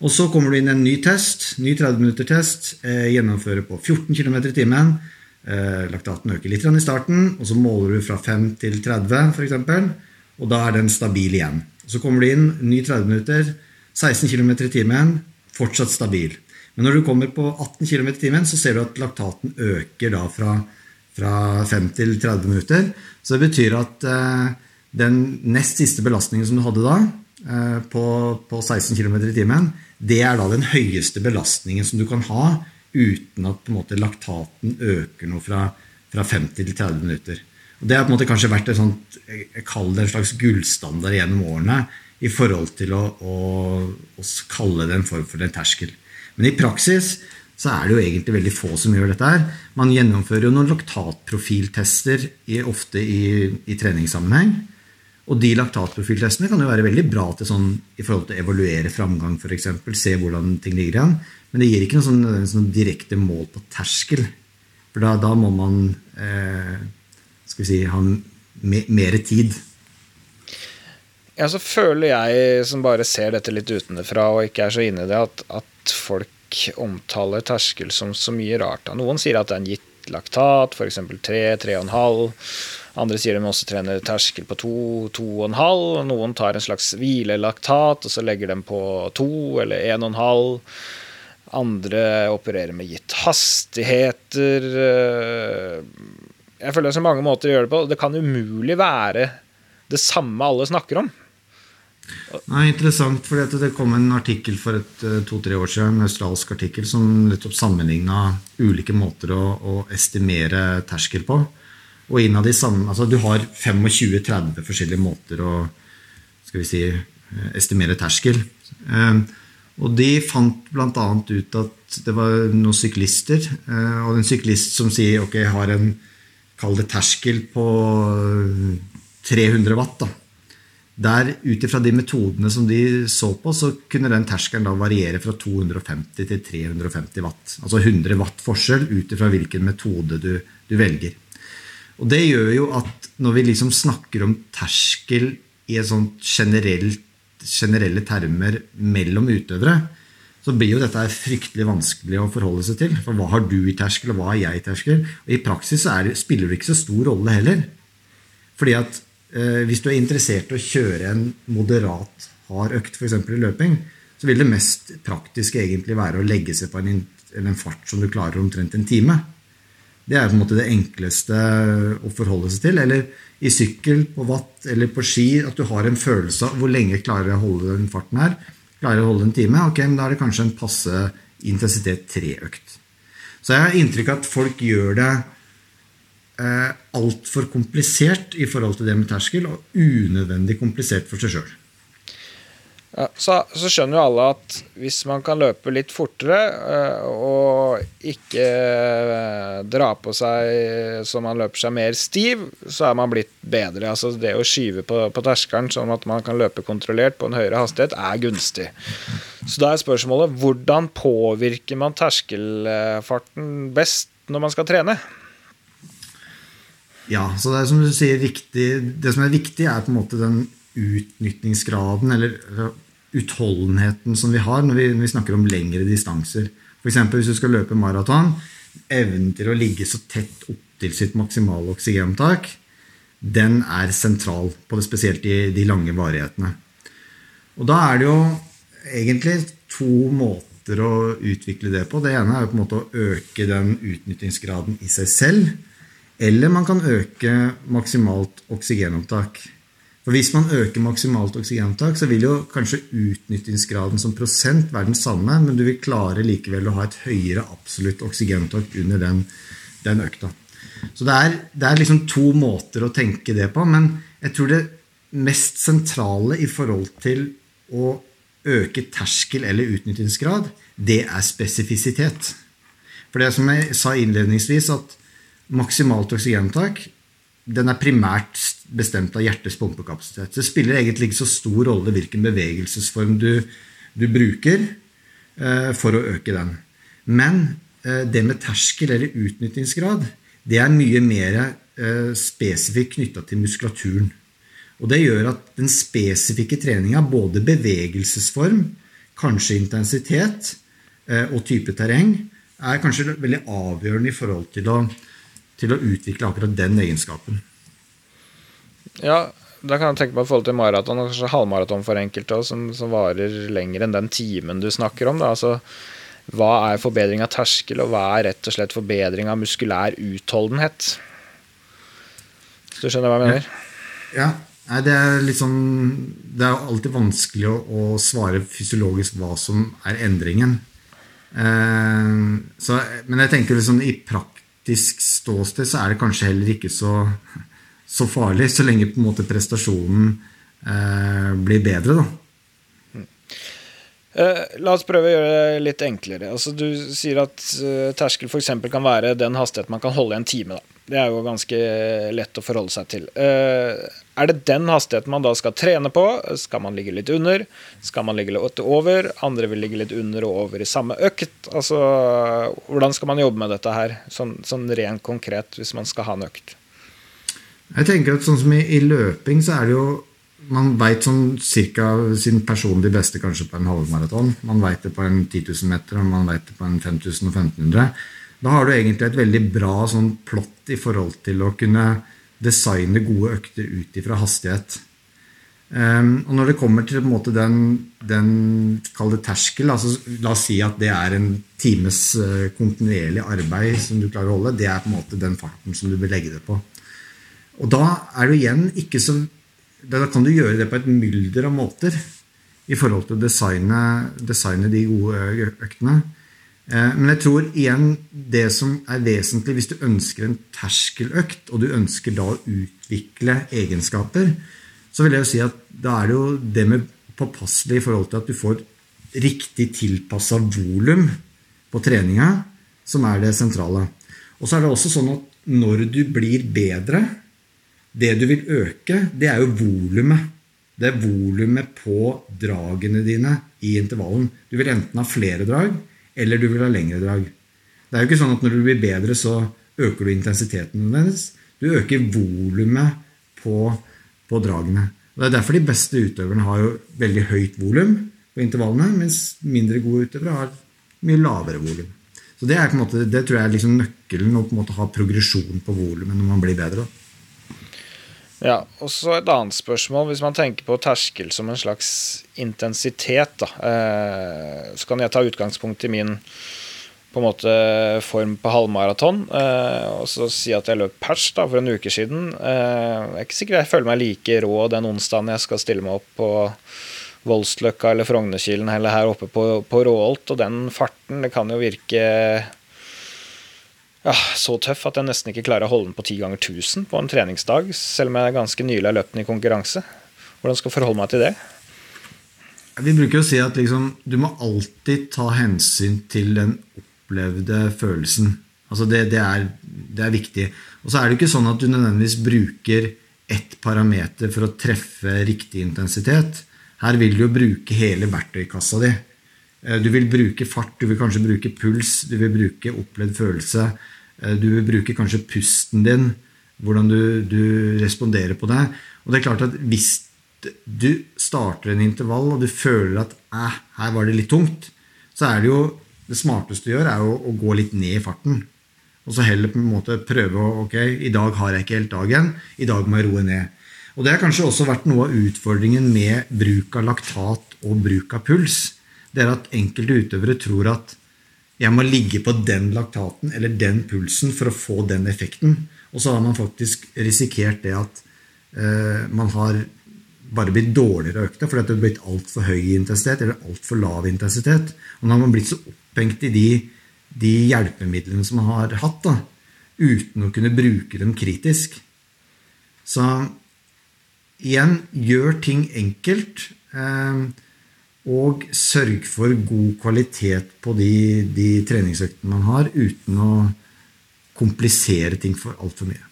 Og Så kommer du inn en ny test, ny 30 minutter-test. Eh, gjennomfører på 14 km i timen. Eh, laktaten øker litt i starten, og så måler du fra 5 til 30 f.eks. Og da er den stabil igjen. Så kommer du inn, ny 30 minutter, 16 km i timen, fortsatt stabil. Men når du kommer på 18 km i timen, så ser du at laktaten øker da fra fra 5 til 30 minutter. Så det betyr at eh, den nest siste belastningen som du hadde da, eh, på, på 16 km i timen, det er da den høyeste belastningen som du kan ha uten at måte, laktaten øker noe fra, fra 50 til 30 minutter. Og det har på en måte kanskje vært et sånt, jeg kaller det en slags gullstandard gjennom årene i forhold til å, å, å kalle det en form for en terskel. Men i praksis så er det jo egentlig veldig få som gjør dette. her. Man gjennomfører jo noen laktatprofiltester ofte i, i, treningssammenheng. Og de laktatprofiltestene kan jo være veldig bra til sånn, i forhold til å evaluere framgang, f.eks. Se hvordan ting ligger igjen. Men det gir ikke noe sånn, sånn direkte mål på terskel. For da, da må man eh, skal vi si, ha me, mer tid. ja, så føler jeg, som bare ser dette litt utenfra og ikke er så inne i det, at, at folk omtaler terskel som så mye rart. Noen sier at det er en gitt laktat, f.eks. 3, 3,5. Andre sier de også trener terskel på 2, 2,5. Noen tar en slags hvilelaktat, og så legger de på 2 eller 1,5. Andre opererer med gitt hastigheter. Jeg føler det er så mange måter å gjøre det på. Det kan umulig være det samme alle snakker om. Nei, Interessant, for det kom en artikkel for eh, to-tre år siden, en australsk artikkel som nettopp sammenligna ulike måter å, å, estimere terskel på. Og innad i samme, altså Du har 25-30 forskjellige måter å skal vi si, eh, estimere terskel. Eh, og de fant bl.a. ut at det var noen syklister. Og en syklist som sier ok, jeg har en kall det terskel på 300 watt. da der Ut ifra de metodene som de så på, så kunne den terskelen da variere fra 250 til 350 watt. Altså 100 watt forskjell ut ifra hvilken metode du, du, velger. Og Det gjør jo at når vi liksom snakker om terskel i sånt generelt, generelle termer mellom utøvere, så blir jo dette fryktelig vanskelig å forholde seg til. For hva har du i terskel, og hva har jeg i terskel? Og I praksis er, spiller det ikke så stor rolle heller. Fordi at hvis du er interessert i å kjøre en moderat hard økt, f.eks. i løping, så vil det mest praktiske egentlig være å legge seg på en, en fart som du klarer omtrent en time. Det er på en måte det enkleste å forholde seg til. Eller i sykkel, på watt eller på ski, at du har en følelse av hvor lenge klarer jeg å holde den farten her. Klarer jeg å holde en time? Ok, men da er det kanskje en passe intensitet tre-økt. Så jeg har inntrykk av at folk gjør det eh, altfor komplisert i forhold til det med terskel, og unødvendig komplisert for seg sjøl. Ja, så, så, skjønner jo alle at hvis man kan løpe litt fortere øh, og ikke øh, dra på seg så man løper seg mer stiv, så er man blitt bedre. Altså Det å skyve på, på terskelen sånn at man kan løpe kontrollert på en høyere hastighet, er gunstig. Så da er spørsmålet hvordan påvirker man terskelfarten best når man skal trene? Ja, så det er som du sier viktig, det som er viktig, er på en måte den utnytningsgraden eller utholdenheten som vi har når vi, når vi snakker om lengre distanser. F.eks. hvis du skal løpe maraton, evnen til å ligge så tett opptil sitt maksimale oksygenopptak, den er sentral, på det spesielt i de lange varighetene. Og da er det jo egentlig to måter å utvikle det på. Det ene er jo på en måte å øke den utnyttingsgraden i seg selv. Eller man kan øke maksimalt oksygenopptak. For Hvis man øker maksimalt oksygenopptak, så vil jo kanskje utnyttingsgraden som prosent være den samme, men du vil klare likevel å ha et høyere absolutt oksygenopptak under den, den økta. Så det er, det er, liksom to måter å tenke det på. Men jeg tror det mest sentrale i forhold til å øke terskel eller utnyttingsgrad, det er spesifisitet. For det som jeg sa innledningsvis, at maksimalt oksygeninntak den er primært bestemt av hjertets pumpekapasitet. Det spiller egentlig ikke så stor rolle hvilken bevegelsesform du, du bruker eh, for å øke den. Men eh, det med terskel eller utnyttingsgrad det er mye mer eh, spesifikt knytta til muskulaturen. Og Det gjør at den spesifikke treninga, både bevegelsesform, kanskje intensitet eh, og type terreng, er kanskje veldig avgjørende i forhold til å til å utvikle akkurat den egenskapen. Ja, da kan jeg tenke på i forhold til maraton og kanskje halvmaraton for enkelte som, som, varer lenger enn den timen du snakker om. Da. Altså, hva er forbedring av terskel, og hva er rett og slett forbedring av muskulær utholdenhet? Hvis du skjønner hva jeg mener? Ja. Nei, det er litt sånn Det er alltid vanskelig å, å svare fysiologisk hva som er endringen. Eh, så, men jeg tenker liksom i prakt taktisk ståsted så er det kanskje heller ikke så, så farlig, så lenge på en måte prestasjonen eh, blir bedre. da. Uh, la oss prøve å gjøre det litt enklere. Altså, du sier at uh, terskel f.eks. kan være den hastigheten man kan holde i en time. Da. Det er jo ganske lett å forholde seg til. Uh, er det den hastigheten man da skal trene på? Skal man ligge litt under? Skal man ligge litt over? Andre vil ligge litt under og over i samme økt. Altså, hvordan skal man jobbe med dette her, sånn, sånn rent konkret, hvis man skal ha en økt? Jeg tenker at sånn som i, i løping, så er det jo man veit sånn cirka sin personlig beste kanskje på en halvmaraton. Man veit det på en 10 000 meter, og man veit det på en 5000 og 1500. Da har du egentlig et veldig bra sånn plott i forhold til å kunne designe gode økter ut ifra hastighet. Um, og når det kommer til måte, den, den terskel, altså, la oss si at det er en times uh, kontinuerlig arbeid som du klarer å holde, det er på en måte den farten som du vil legge det på. Og da er du igjen ikke så Da kan du gjøre det på et mylder av måter i forhold til å designe, designe de gode øktene. Eh, men jeg tror igjen det som er vesentlig hvis du ønsker en terskeløkt, og du ønsker da å utvikle egenskaper, så vil jeg jo si at da er det jo det med påpasselig i forhold til at du får riktig tilpassa volum på treninga, som er det sentrale. Og så er det også sånn at når du blir bedre, det du vil øke, det er jo volumet. Det er volumet på dragene dine i intervallen. Du vil enten ha flere drag, eller du vil ha lengre drag. Det er jo ikke sånn at når du blir bedre, så øker du intensiteten deres. Du øker volumet på, på, dragene. Og Det er derfor de beste utøverne har jo veldig høyt volum på intervallene, mens mindre gode utøvere har mye lavere volum. Så det, er måte, det tror jeg er liksom nøkkelen å ha progresjon på volumet når man blir bedre. Da. Ja, og så et annet spørsmål. Hvis man tenker på terskel som en slags intensitet, da, eh, så kan jeg ta utgangspunkt i min på en måte form på halvmaraton. Eh, og så si at jeg løp pers da, for en uke siden. Eh, jeg er ikke sikker jeg føler meg like rå den onsdagen jeg skal stille meg opp på Voldsløkka eller Frognerkilen eller her oppe på, på Råholt. Og den farten, det kan jo virke ja, så tøff at jeg nesten ikke klarer å holde den på ti ganger 1000 på en treningsdag, selv om jeg ganske nylig har løpt den i konkurranse. Hvordan skal jeg forholde meg til det? Vi bruker å si at liksom, du må alltid ta hensyn til den opplevde følelsen. Altså det, det, er, det, er, viktig. Og så er det ikke sånn at du nødvendigvis bruker ett parameter for å treffe riktig intensitet. Her vil du jo bruke hele verktøykassa di. Eh, du vil bruke fart, du vil kanskje bruke puls, du vil bruke opplevd følelse. Eh, du bruker kanskje pusten din, hvordan du, du, responderer på det. Og det er klart at hvis du starter en intervall og du føler at her var det litt tungt, så er det jo det smarteste du gjør, er å, å gå litt ned i farten. Og så heller på en måte prøve å Ok, i dag har jeg ikke helt dagen. I dag må jeg roe ned. Og det har kanskje også vært noe av utfordringen med bruk av laktat og bruk av puls. Det er at enkelte utøvere tror at jeg må ligge på den laktaten eller den pulsen for å få den effekten. Og så har man faktisk risikert det at eh, man har bare blitt dårligere økta fordi det har blitt altfor høy intensitet eller altfor lav intensitet. Og nå har man blitt så opphengt i de, de hjelpemidlene som man har hatt, da, uten å kunne bruke dem kritisk. Så igjen, gjør ting enkelt. Eh, og sørg for god kvalitet på de, de treningsøktene man har, uten å komplisere ting for altfor mye.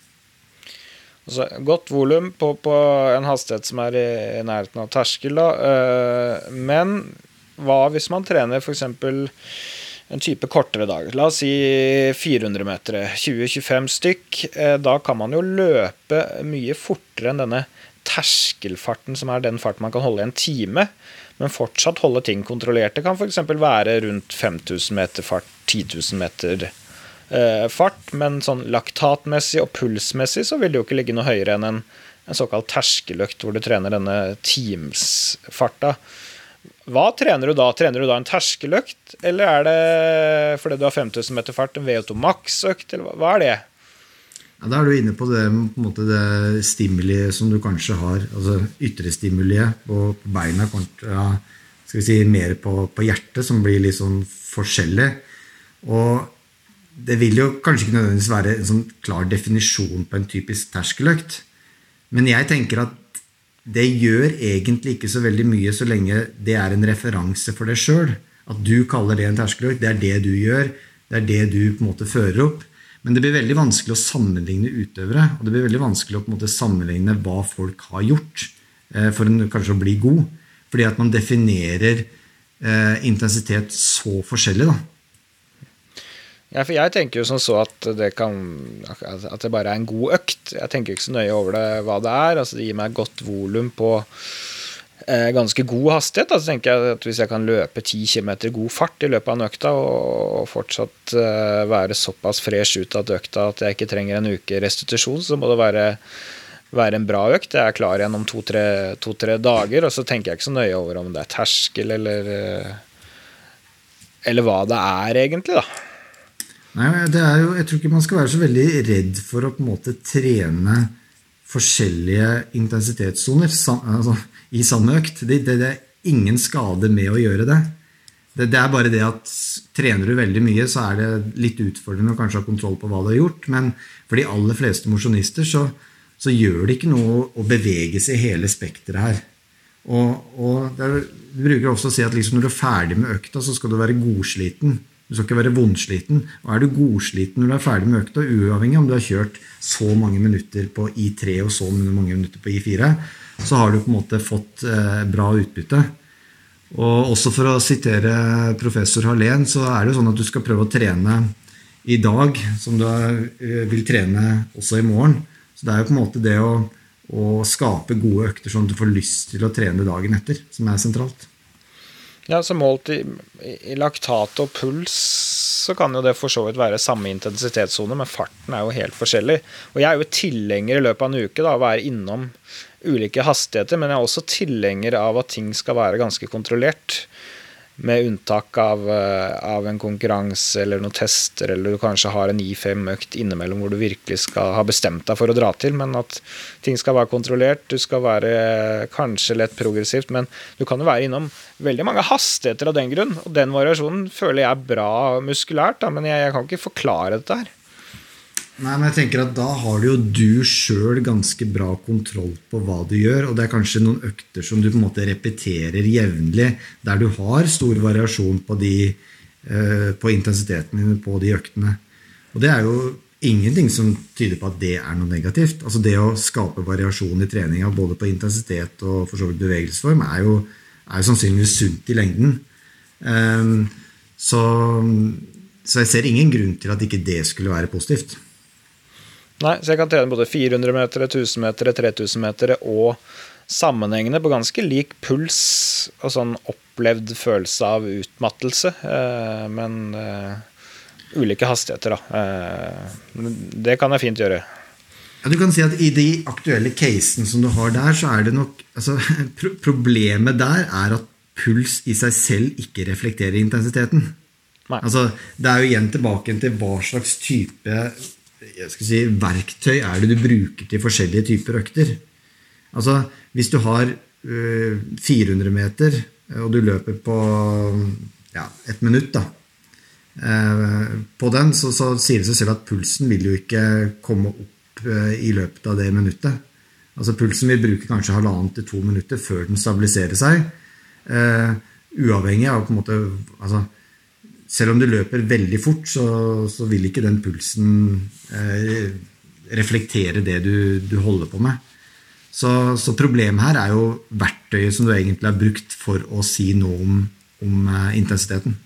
Altså, godt volum på, på, en hastighet som er i, i nærheten av terskel. Da. Uh, men hva hvis man trener f.eks. en type kortere dag? La oss si 400 meter, 20-25 stykk. Uh, da kan man jo løpe mye fortere enn denne terskelfarten, som er den farten man kan holde i en time men fortsatt holde ting kontrollert. Det kan f.eks. være rundt 5000 meter fart, 10 000 meter eh, fart, men sånn laktatmessig og pulsmessig så vil det jo ikke ligge noe høyere enn en, en såkalt terskeløkt hvor du trener denne Teams-farta. Hva trener du da? Trener du da en terskeløkt, eller er det fordi du har 5000 meter fart, en VO2 Max-økt, eller hva er det? Ja, da er du inne på det, på måte, det stimuliet som du kanskje har. altså ytrestimuliet på, på beina kontra skal vi si, mer på, på, hjertet, som blir litt sånn forskjellig. Og det vil jo kanskje ikke nødvendigvis være en sånn klar definisjon på en typisk terskeløkt. Men jeg tenker at det gjør egentlig ikke så veldig mye så lenge det er en referanse for deg sjøl. At du kaller det en terskeløkt. Det er det du gjør. Det er det du på en måte fører opp. Men det blir veldig vanskelig å sammenligne utøvere. Og det blir veldig vanskelig å måte, sammenligne hva folk har gjort eh, for en, kanskje å bli god. Fordi at man definerer eh, intensitet så forskjellig. da. Ja, for jeg tenker jo som så at det kan At det bare er en god økt. Jeg tenker ikke så nøye over det hva det er. Altså det gir meg godt volum på ganske god hastighet. Da. Så tenker jeg at hvis jeg kan løpe 10 km god fart i løpet av en økta, og fortsatt eh, være såpass fresh ut av økta at jeg ikke trenger en uke restitusjon, så må det være, være en bra økt. Jeg er klar igjen om to-tre to, dager, og så tenker jeg ikke så nøye over om det er terskel eller eh, Eller hva det er, egentlig, da. Nei, det er jo, Jeg tror ikke man skal være så veldig redd for å på en måte trene forskjellige intensitetssoner altså, i samme økt. Det, det, det, er ingen skade med å gjøre det. det. det. er bare det at trener du veldig mye, så er det litt utfordrende å kanskje ha kontroll på hva du har gjort. Men for de aller fleste mosjonister så, så, gjør det ikke noe å bevege seg i hele spekteret her. Og, og er, Du bruker også å si at liksom når du er ferdig med økta, så skal du være godsliten. Du skal ikke være vondsliten. Og er du godsliten når du er ferdig med økta, uavhengig om du har kjørt så mange minutter på I3 og så mange minutter på I4, så har du på en måte fått eh, bra utbytte. Og også for å sitere professor Hallén, så er det jo sånn at du skal prøve å trene i dag som du eh, vil trene også i morgen. Så det er jo på en måte det å, å skape gode økter sånn at du får lyst til å trene dagen etter, som er sentralt. Ja, så Målt i, i, laktat og puls så kan jo det for så vidt være samme intensitetssone, men farten er jo helt forskjellig. Og Jeg er jo tilhenger i løpet av en uke da, å være innom ulike hastigheter, men jeg er også tilhenger av at ting skal være ganske kontrollert med unntak av, eh, av, en konkurranse eller noen tester, eller du kanskje har en I5-økt innimellom hvor du virkelig skal ha bestemt deg for å dra til, men at ting skal være kontrollert. Du skal være kanskje lett progressivt, men du kan jo være innom veldig mange hastigheter av den grunn. Og den variasjonen føler jeg er bra muskulært, da, men jeg, jeg kan ikke forklare dette her. Nei, men jeg tenker at Da har du jo du sjøl ganske bra kontroll på hva du gjør. Og det er kanskje noen økter som du på en måte repeterer jevnlig, der du har stor variasjon på, de, eh, på intensiteten din på de øktene. Og det er jo ingenting som tyder på at det er noe negativt. Altså Det å skape variasjon i treninga både på intensitet og for så vidt bevegelsesform er jo, er jo sannsynligvis sunt i lengden. Um, så, så jeg ser ingen grunn til at ikke det skulle være positivt. Nei, så jeg kan trene både 400 meter, 1000 meter, 3000 meter og sammenhengende på ganske lik puls og sånn opplevd følelse av utmattelse, eh, men uh, ulike hastigheter, da. Uh, det kan jeg fint gjøre. Ja, du kan si at I de aktuelle casene som du har der, så er det nok altså, Problemet der er at puls i seg selv ikke reflekterer intensiteten. Altså, det er jo igjen tilbake til hva slags type si, verktøy er det du bruker til forskjellige typer økter? Altså, Hvis du har øh, 400 meter, og du løper på ja, et minutt da, øh, på den, så, så, sier det seg selv at pulsen vil jo ikke komme opp øh, i løpet av det minuttet. Altså Pulsen vil bruke kanskje halvannet til to minutter før den stabiliserer seg. Uavhengig av på en måte altså, selv om du løper veldig fort, så, så vil ikke den pulsen eh, reflektere det du, du, holder på med. Så, så, problemet her er jo verktøyet som du egentlig har brukt for å si noe om, om eh, intensiteten.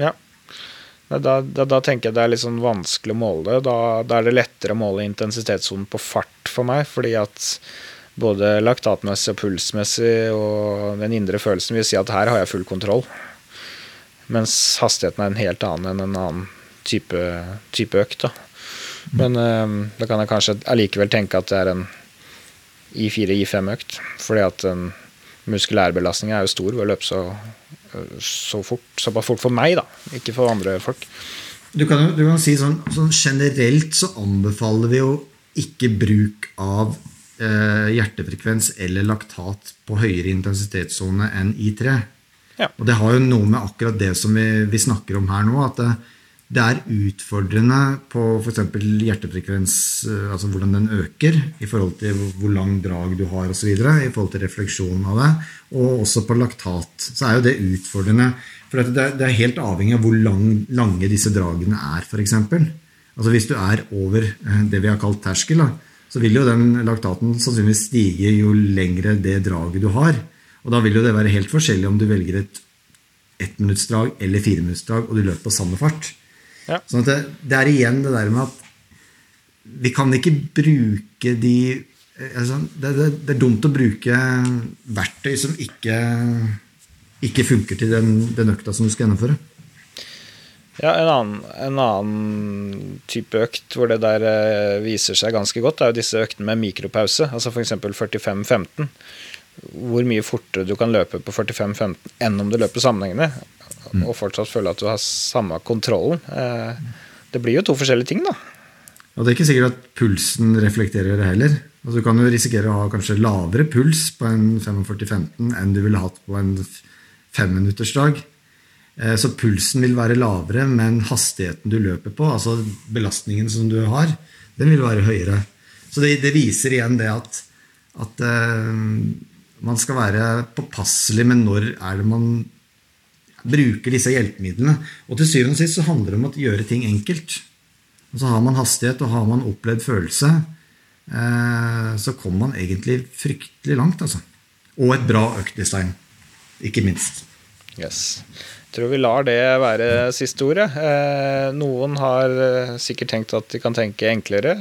Ja. Da, da, da, tenker jeg det er litt sånn vanskelig å måle det. Da, da er det lettere å måle intensitetssonen på fart for meg, fordi at både laktatmessig og pulsmessig og den indre følelsen vil si at her har jeg full kontroll. Mens hastigheten er en helt annen enn en annen type, type økt. Da. Men um, da kan jeg kanskje allikevel tenke at det er en I4-I5-økt. Fordi at den muskulærbelastninga er jo stor ved å løpe så, så fort. Såpass fort for meg, da. Ikke for andre folk. Du kan, du kan si sånn, sånn, Generelt så anbefaler vi jo ikke bruk av eh, hjertefrekvens eller laktat på høyere intensitetssone enn I3. Og det har jo noe med akkurat det som vi, vi snakker om her nå. at det, det er utfordrende på f.eks. hjertefrekvens, eh, altså hvordan den øker, i forhold til hvor lang drag du har osv., i forhold til refleksjonen av det, og også på laktat. Så er jo det utfordrende. For det er, det er helt avhengig av hvor lang, lange disse dragene er, f.eks. Altså hvis du er over eh, det vi har kalt terskel, da, så vil jo den laktaten sannsynligvis stige jo lengre det draget du har. Og da vil jo det være helt forskjellig om du velger et ettminuttsdrag eller fireminuttsdrag og du løper på samme fart. Ja. Sånn det, det er igjen det der med at vi kan ikke bruke de eh, altså, det, det, det er dumt å bruke verktøy som ikke, ikke funker til den, den økta som du skal gjennomføre. Ja, en annen, en annen type økt hvor det der eh, viser seg ganske godt, er jo disse øktene med mikropause. Altså f.eks. 45-15. Hvor mye fortere du kan løpe på 45-15 enn om du løper sammenhengende, og fortsatt føle at du har samme kontrollen. Eh, det blir jo to forskjellige ting, da. Og det er ikke sikkert at pulsen reflekterer det heller. Altså, du kan jo risikere å ha kanskje lavere puls på en 45-15 enn du ville hatt på en femminuttersdag. Eh, Så pulsen vil være lavere, men hastigheten du løper på, altså belastningen som du har, den vil være høyere. Så det, det viser igjen det at, at eh, man skal være påpasselig med når er det man bruker disse hjelpemidlene. Og til syvende og sist så handler det om å gjøre ting enkelt. Og så har man hastighet og har man opplevd følelse, eh, så kommer man egentlig fryktelig langt. altså. Og et bra øktdesign, ikke minst. Yes. Jeg tror vi lar det være siste ordet. Eh, noen har eh, sikkert tenkt at de kan tenke enklere.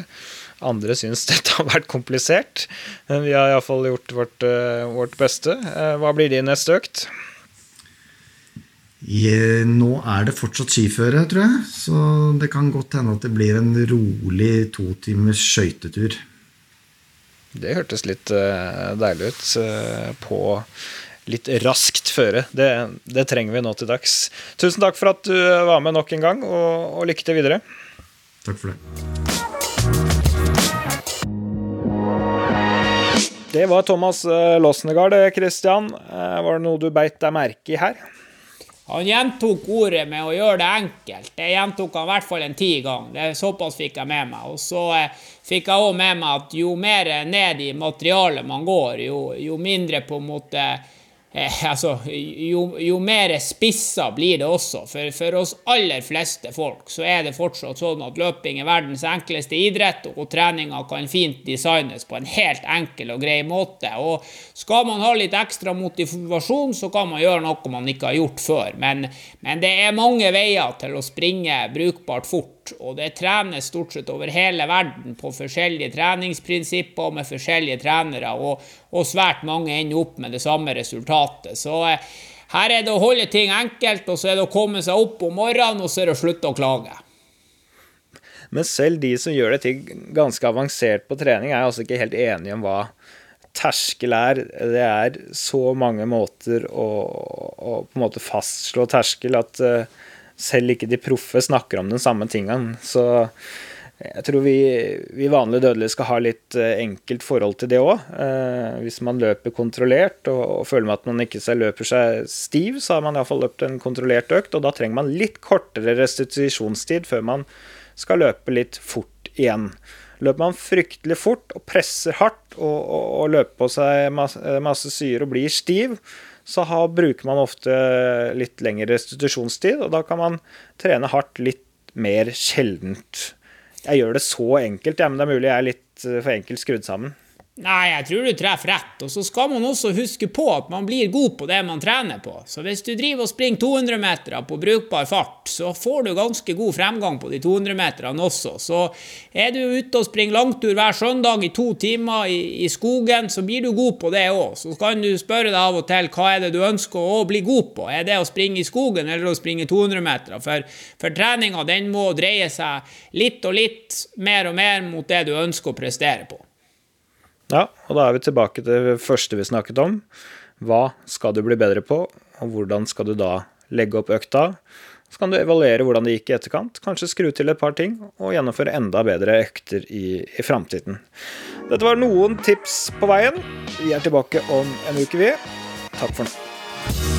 Andre syns dette har vært komplisert. Men vi har iallfall gjort vårt, eh, vårt beste. Eh, hva blir din neste økt? Nå er det fortsatt skiføre, tror jeg, så det kan godt hende at det blir en rolig to timers skøytetur. Det hørtes litt eh, deilig ut på litt raskt føre. Det, det trenger vi nå til dags. Tusen takk for at du var med nok en gang, og, og lykke til videre. Takk for det. Det var Thomas eh, Losnegard, eh, Christian. Eh, Var det noe du beit deg merke i her? Han gjentok ordet med å gjøre det enkelt. Det gjentok han i hvert fall en ti gang. Det Såpass fikk jeg med meg. Og så eh, fikk jeg òg med meg at jo mer ned i materialet man går, jo, jo mindre på en måte eh, Altså, jo, jo mer spissa blir det også. For, for oss aller fleste folk så er det fortsatt sånn at løping er verdens enkleste idrett, og treninga kan fint designes på en helt enkel og grei måte. Og skal man ha litt ekstra motivasjon, så kan man gjøre noe man ikke har gjort før. Men, men det er mange veier til å springe brukbart fort, og det trenes stort sett over hele verden på forskjellige treningsprinsipper med forskjellige trenere, og, og svært mange ender opp med det samme resultatet. Så eh, her er det å holde ting enkelt, og så er det å komme seg opp om morgenen, og så er det å slutte å klage. Men selv de som gjør det til ganske avansert på trening, er altså ikke helt enige om hva terskel er. Det er så mange måter å, å på en måte fastslå terskel at eh, selv ikke de proffe snakker om den samme tingen. Så jeg tror vi, vi vanlige dødelige skal ha litt eh, enkelt forhold til det òg. hvis man løper kontrollert og, og føler med at man ikke løper seg stiv, så har man iallfall løpt en kontrollert økt, og da trenger man litt kortere restitusjonstid før man skal løpe litt fort igjen. Løper man fryktelig fort og presser hardt og, og, og løper på seg masse, masse syre og blir stiv, så har, bruker man ofte litt lengre restitusjonstid, og da kan man trene hardt litt mer sjeldent. Jeg gjør det så enkelt, ja, men det er mulig jeg er litt eh, for enkelt skrudd sammen. Nei, jeg tror du treffer rett. Og så skal man også huske på at man blir god på det man trener på. Så hvis du driver og springer 200 meter på brukbar fart, så får du ganske god fremgang på de 200 meterne også. Så er du ute og springer langtur hver søndag i to timer i, i skogen, så blir du god på det òg. Så kan du spørre deg av og til hva er det du ønsker å bli god på. Er det å springe i skogen eller å springe 200 meter? For, for treninga den må dreie seg litt og litt mer og mer mot det du ønsker å prestere på. Ja, og da er vi tilbake til det første vi snakket om. Hva skal du bli bedre på, og hvordan skal du da legge opp økta? Så kan du evaluere hvordan det gikk i etterkant, kanskje skru til et par ting, og gjennomføre enda bedre økter i, i framtiden. Dette var noen tips på veien. Vi er tilbake om en uke, vi. Takk for nå.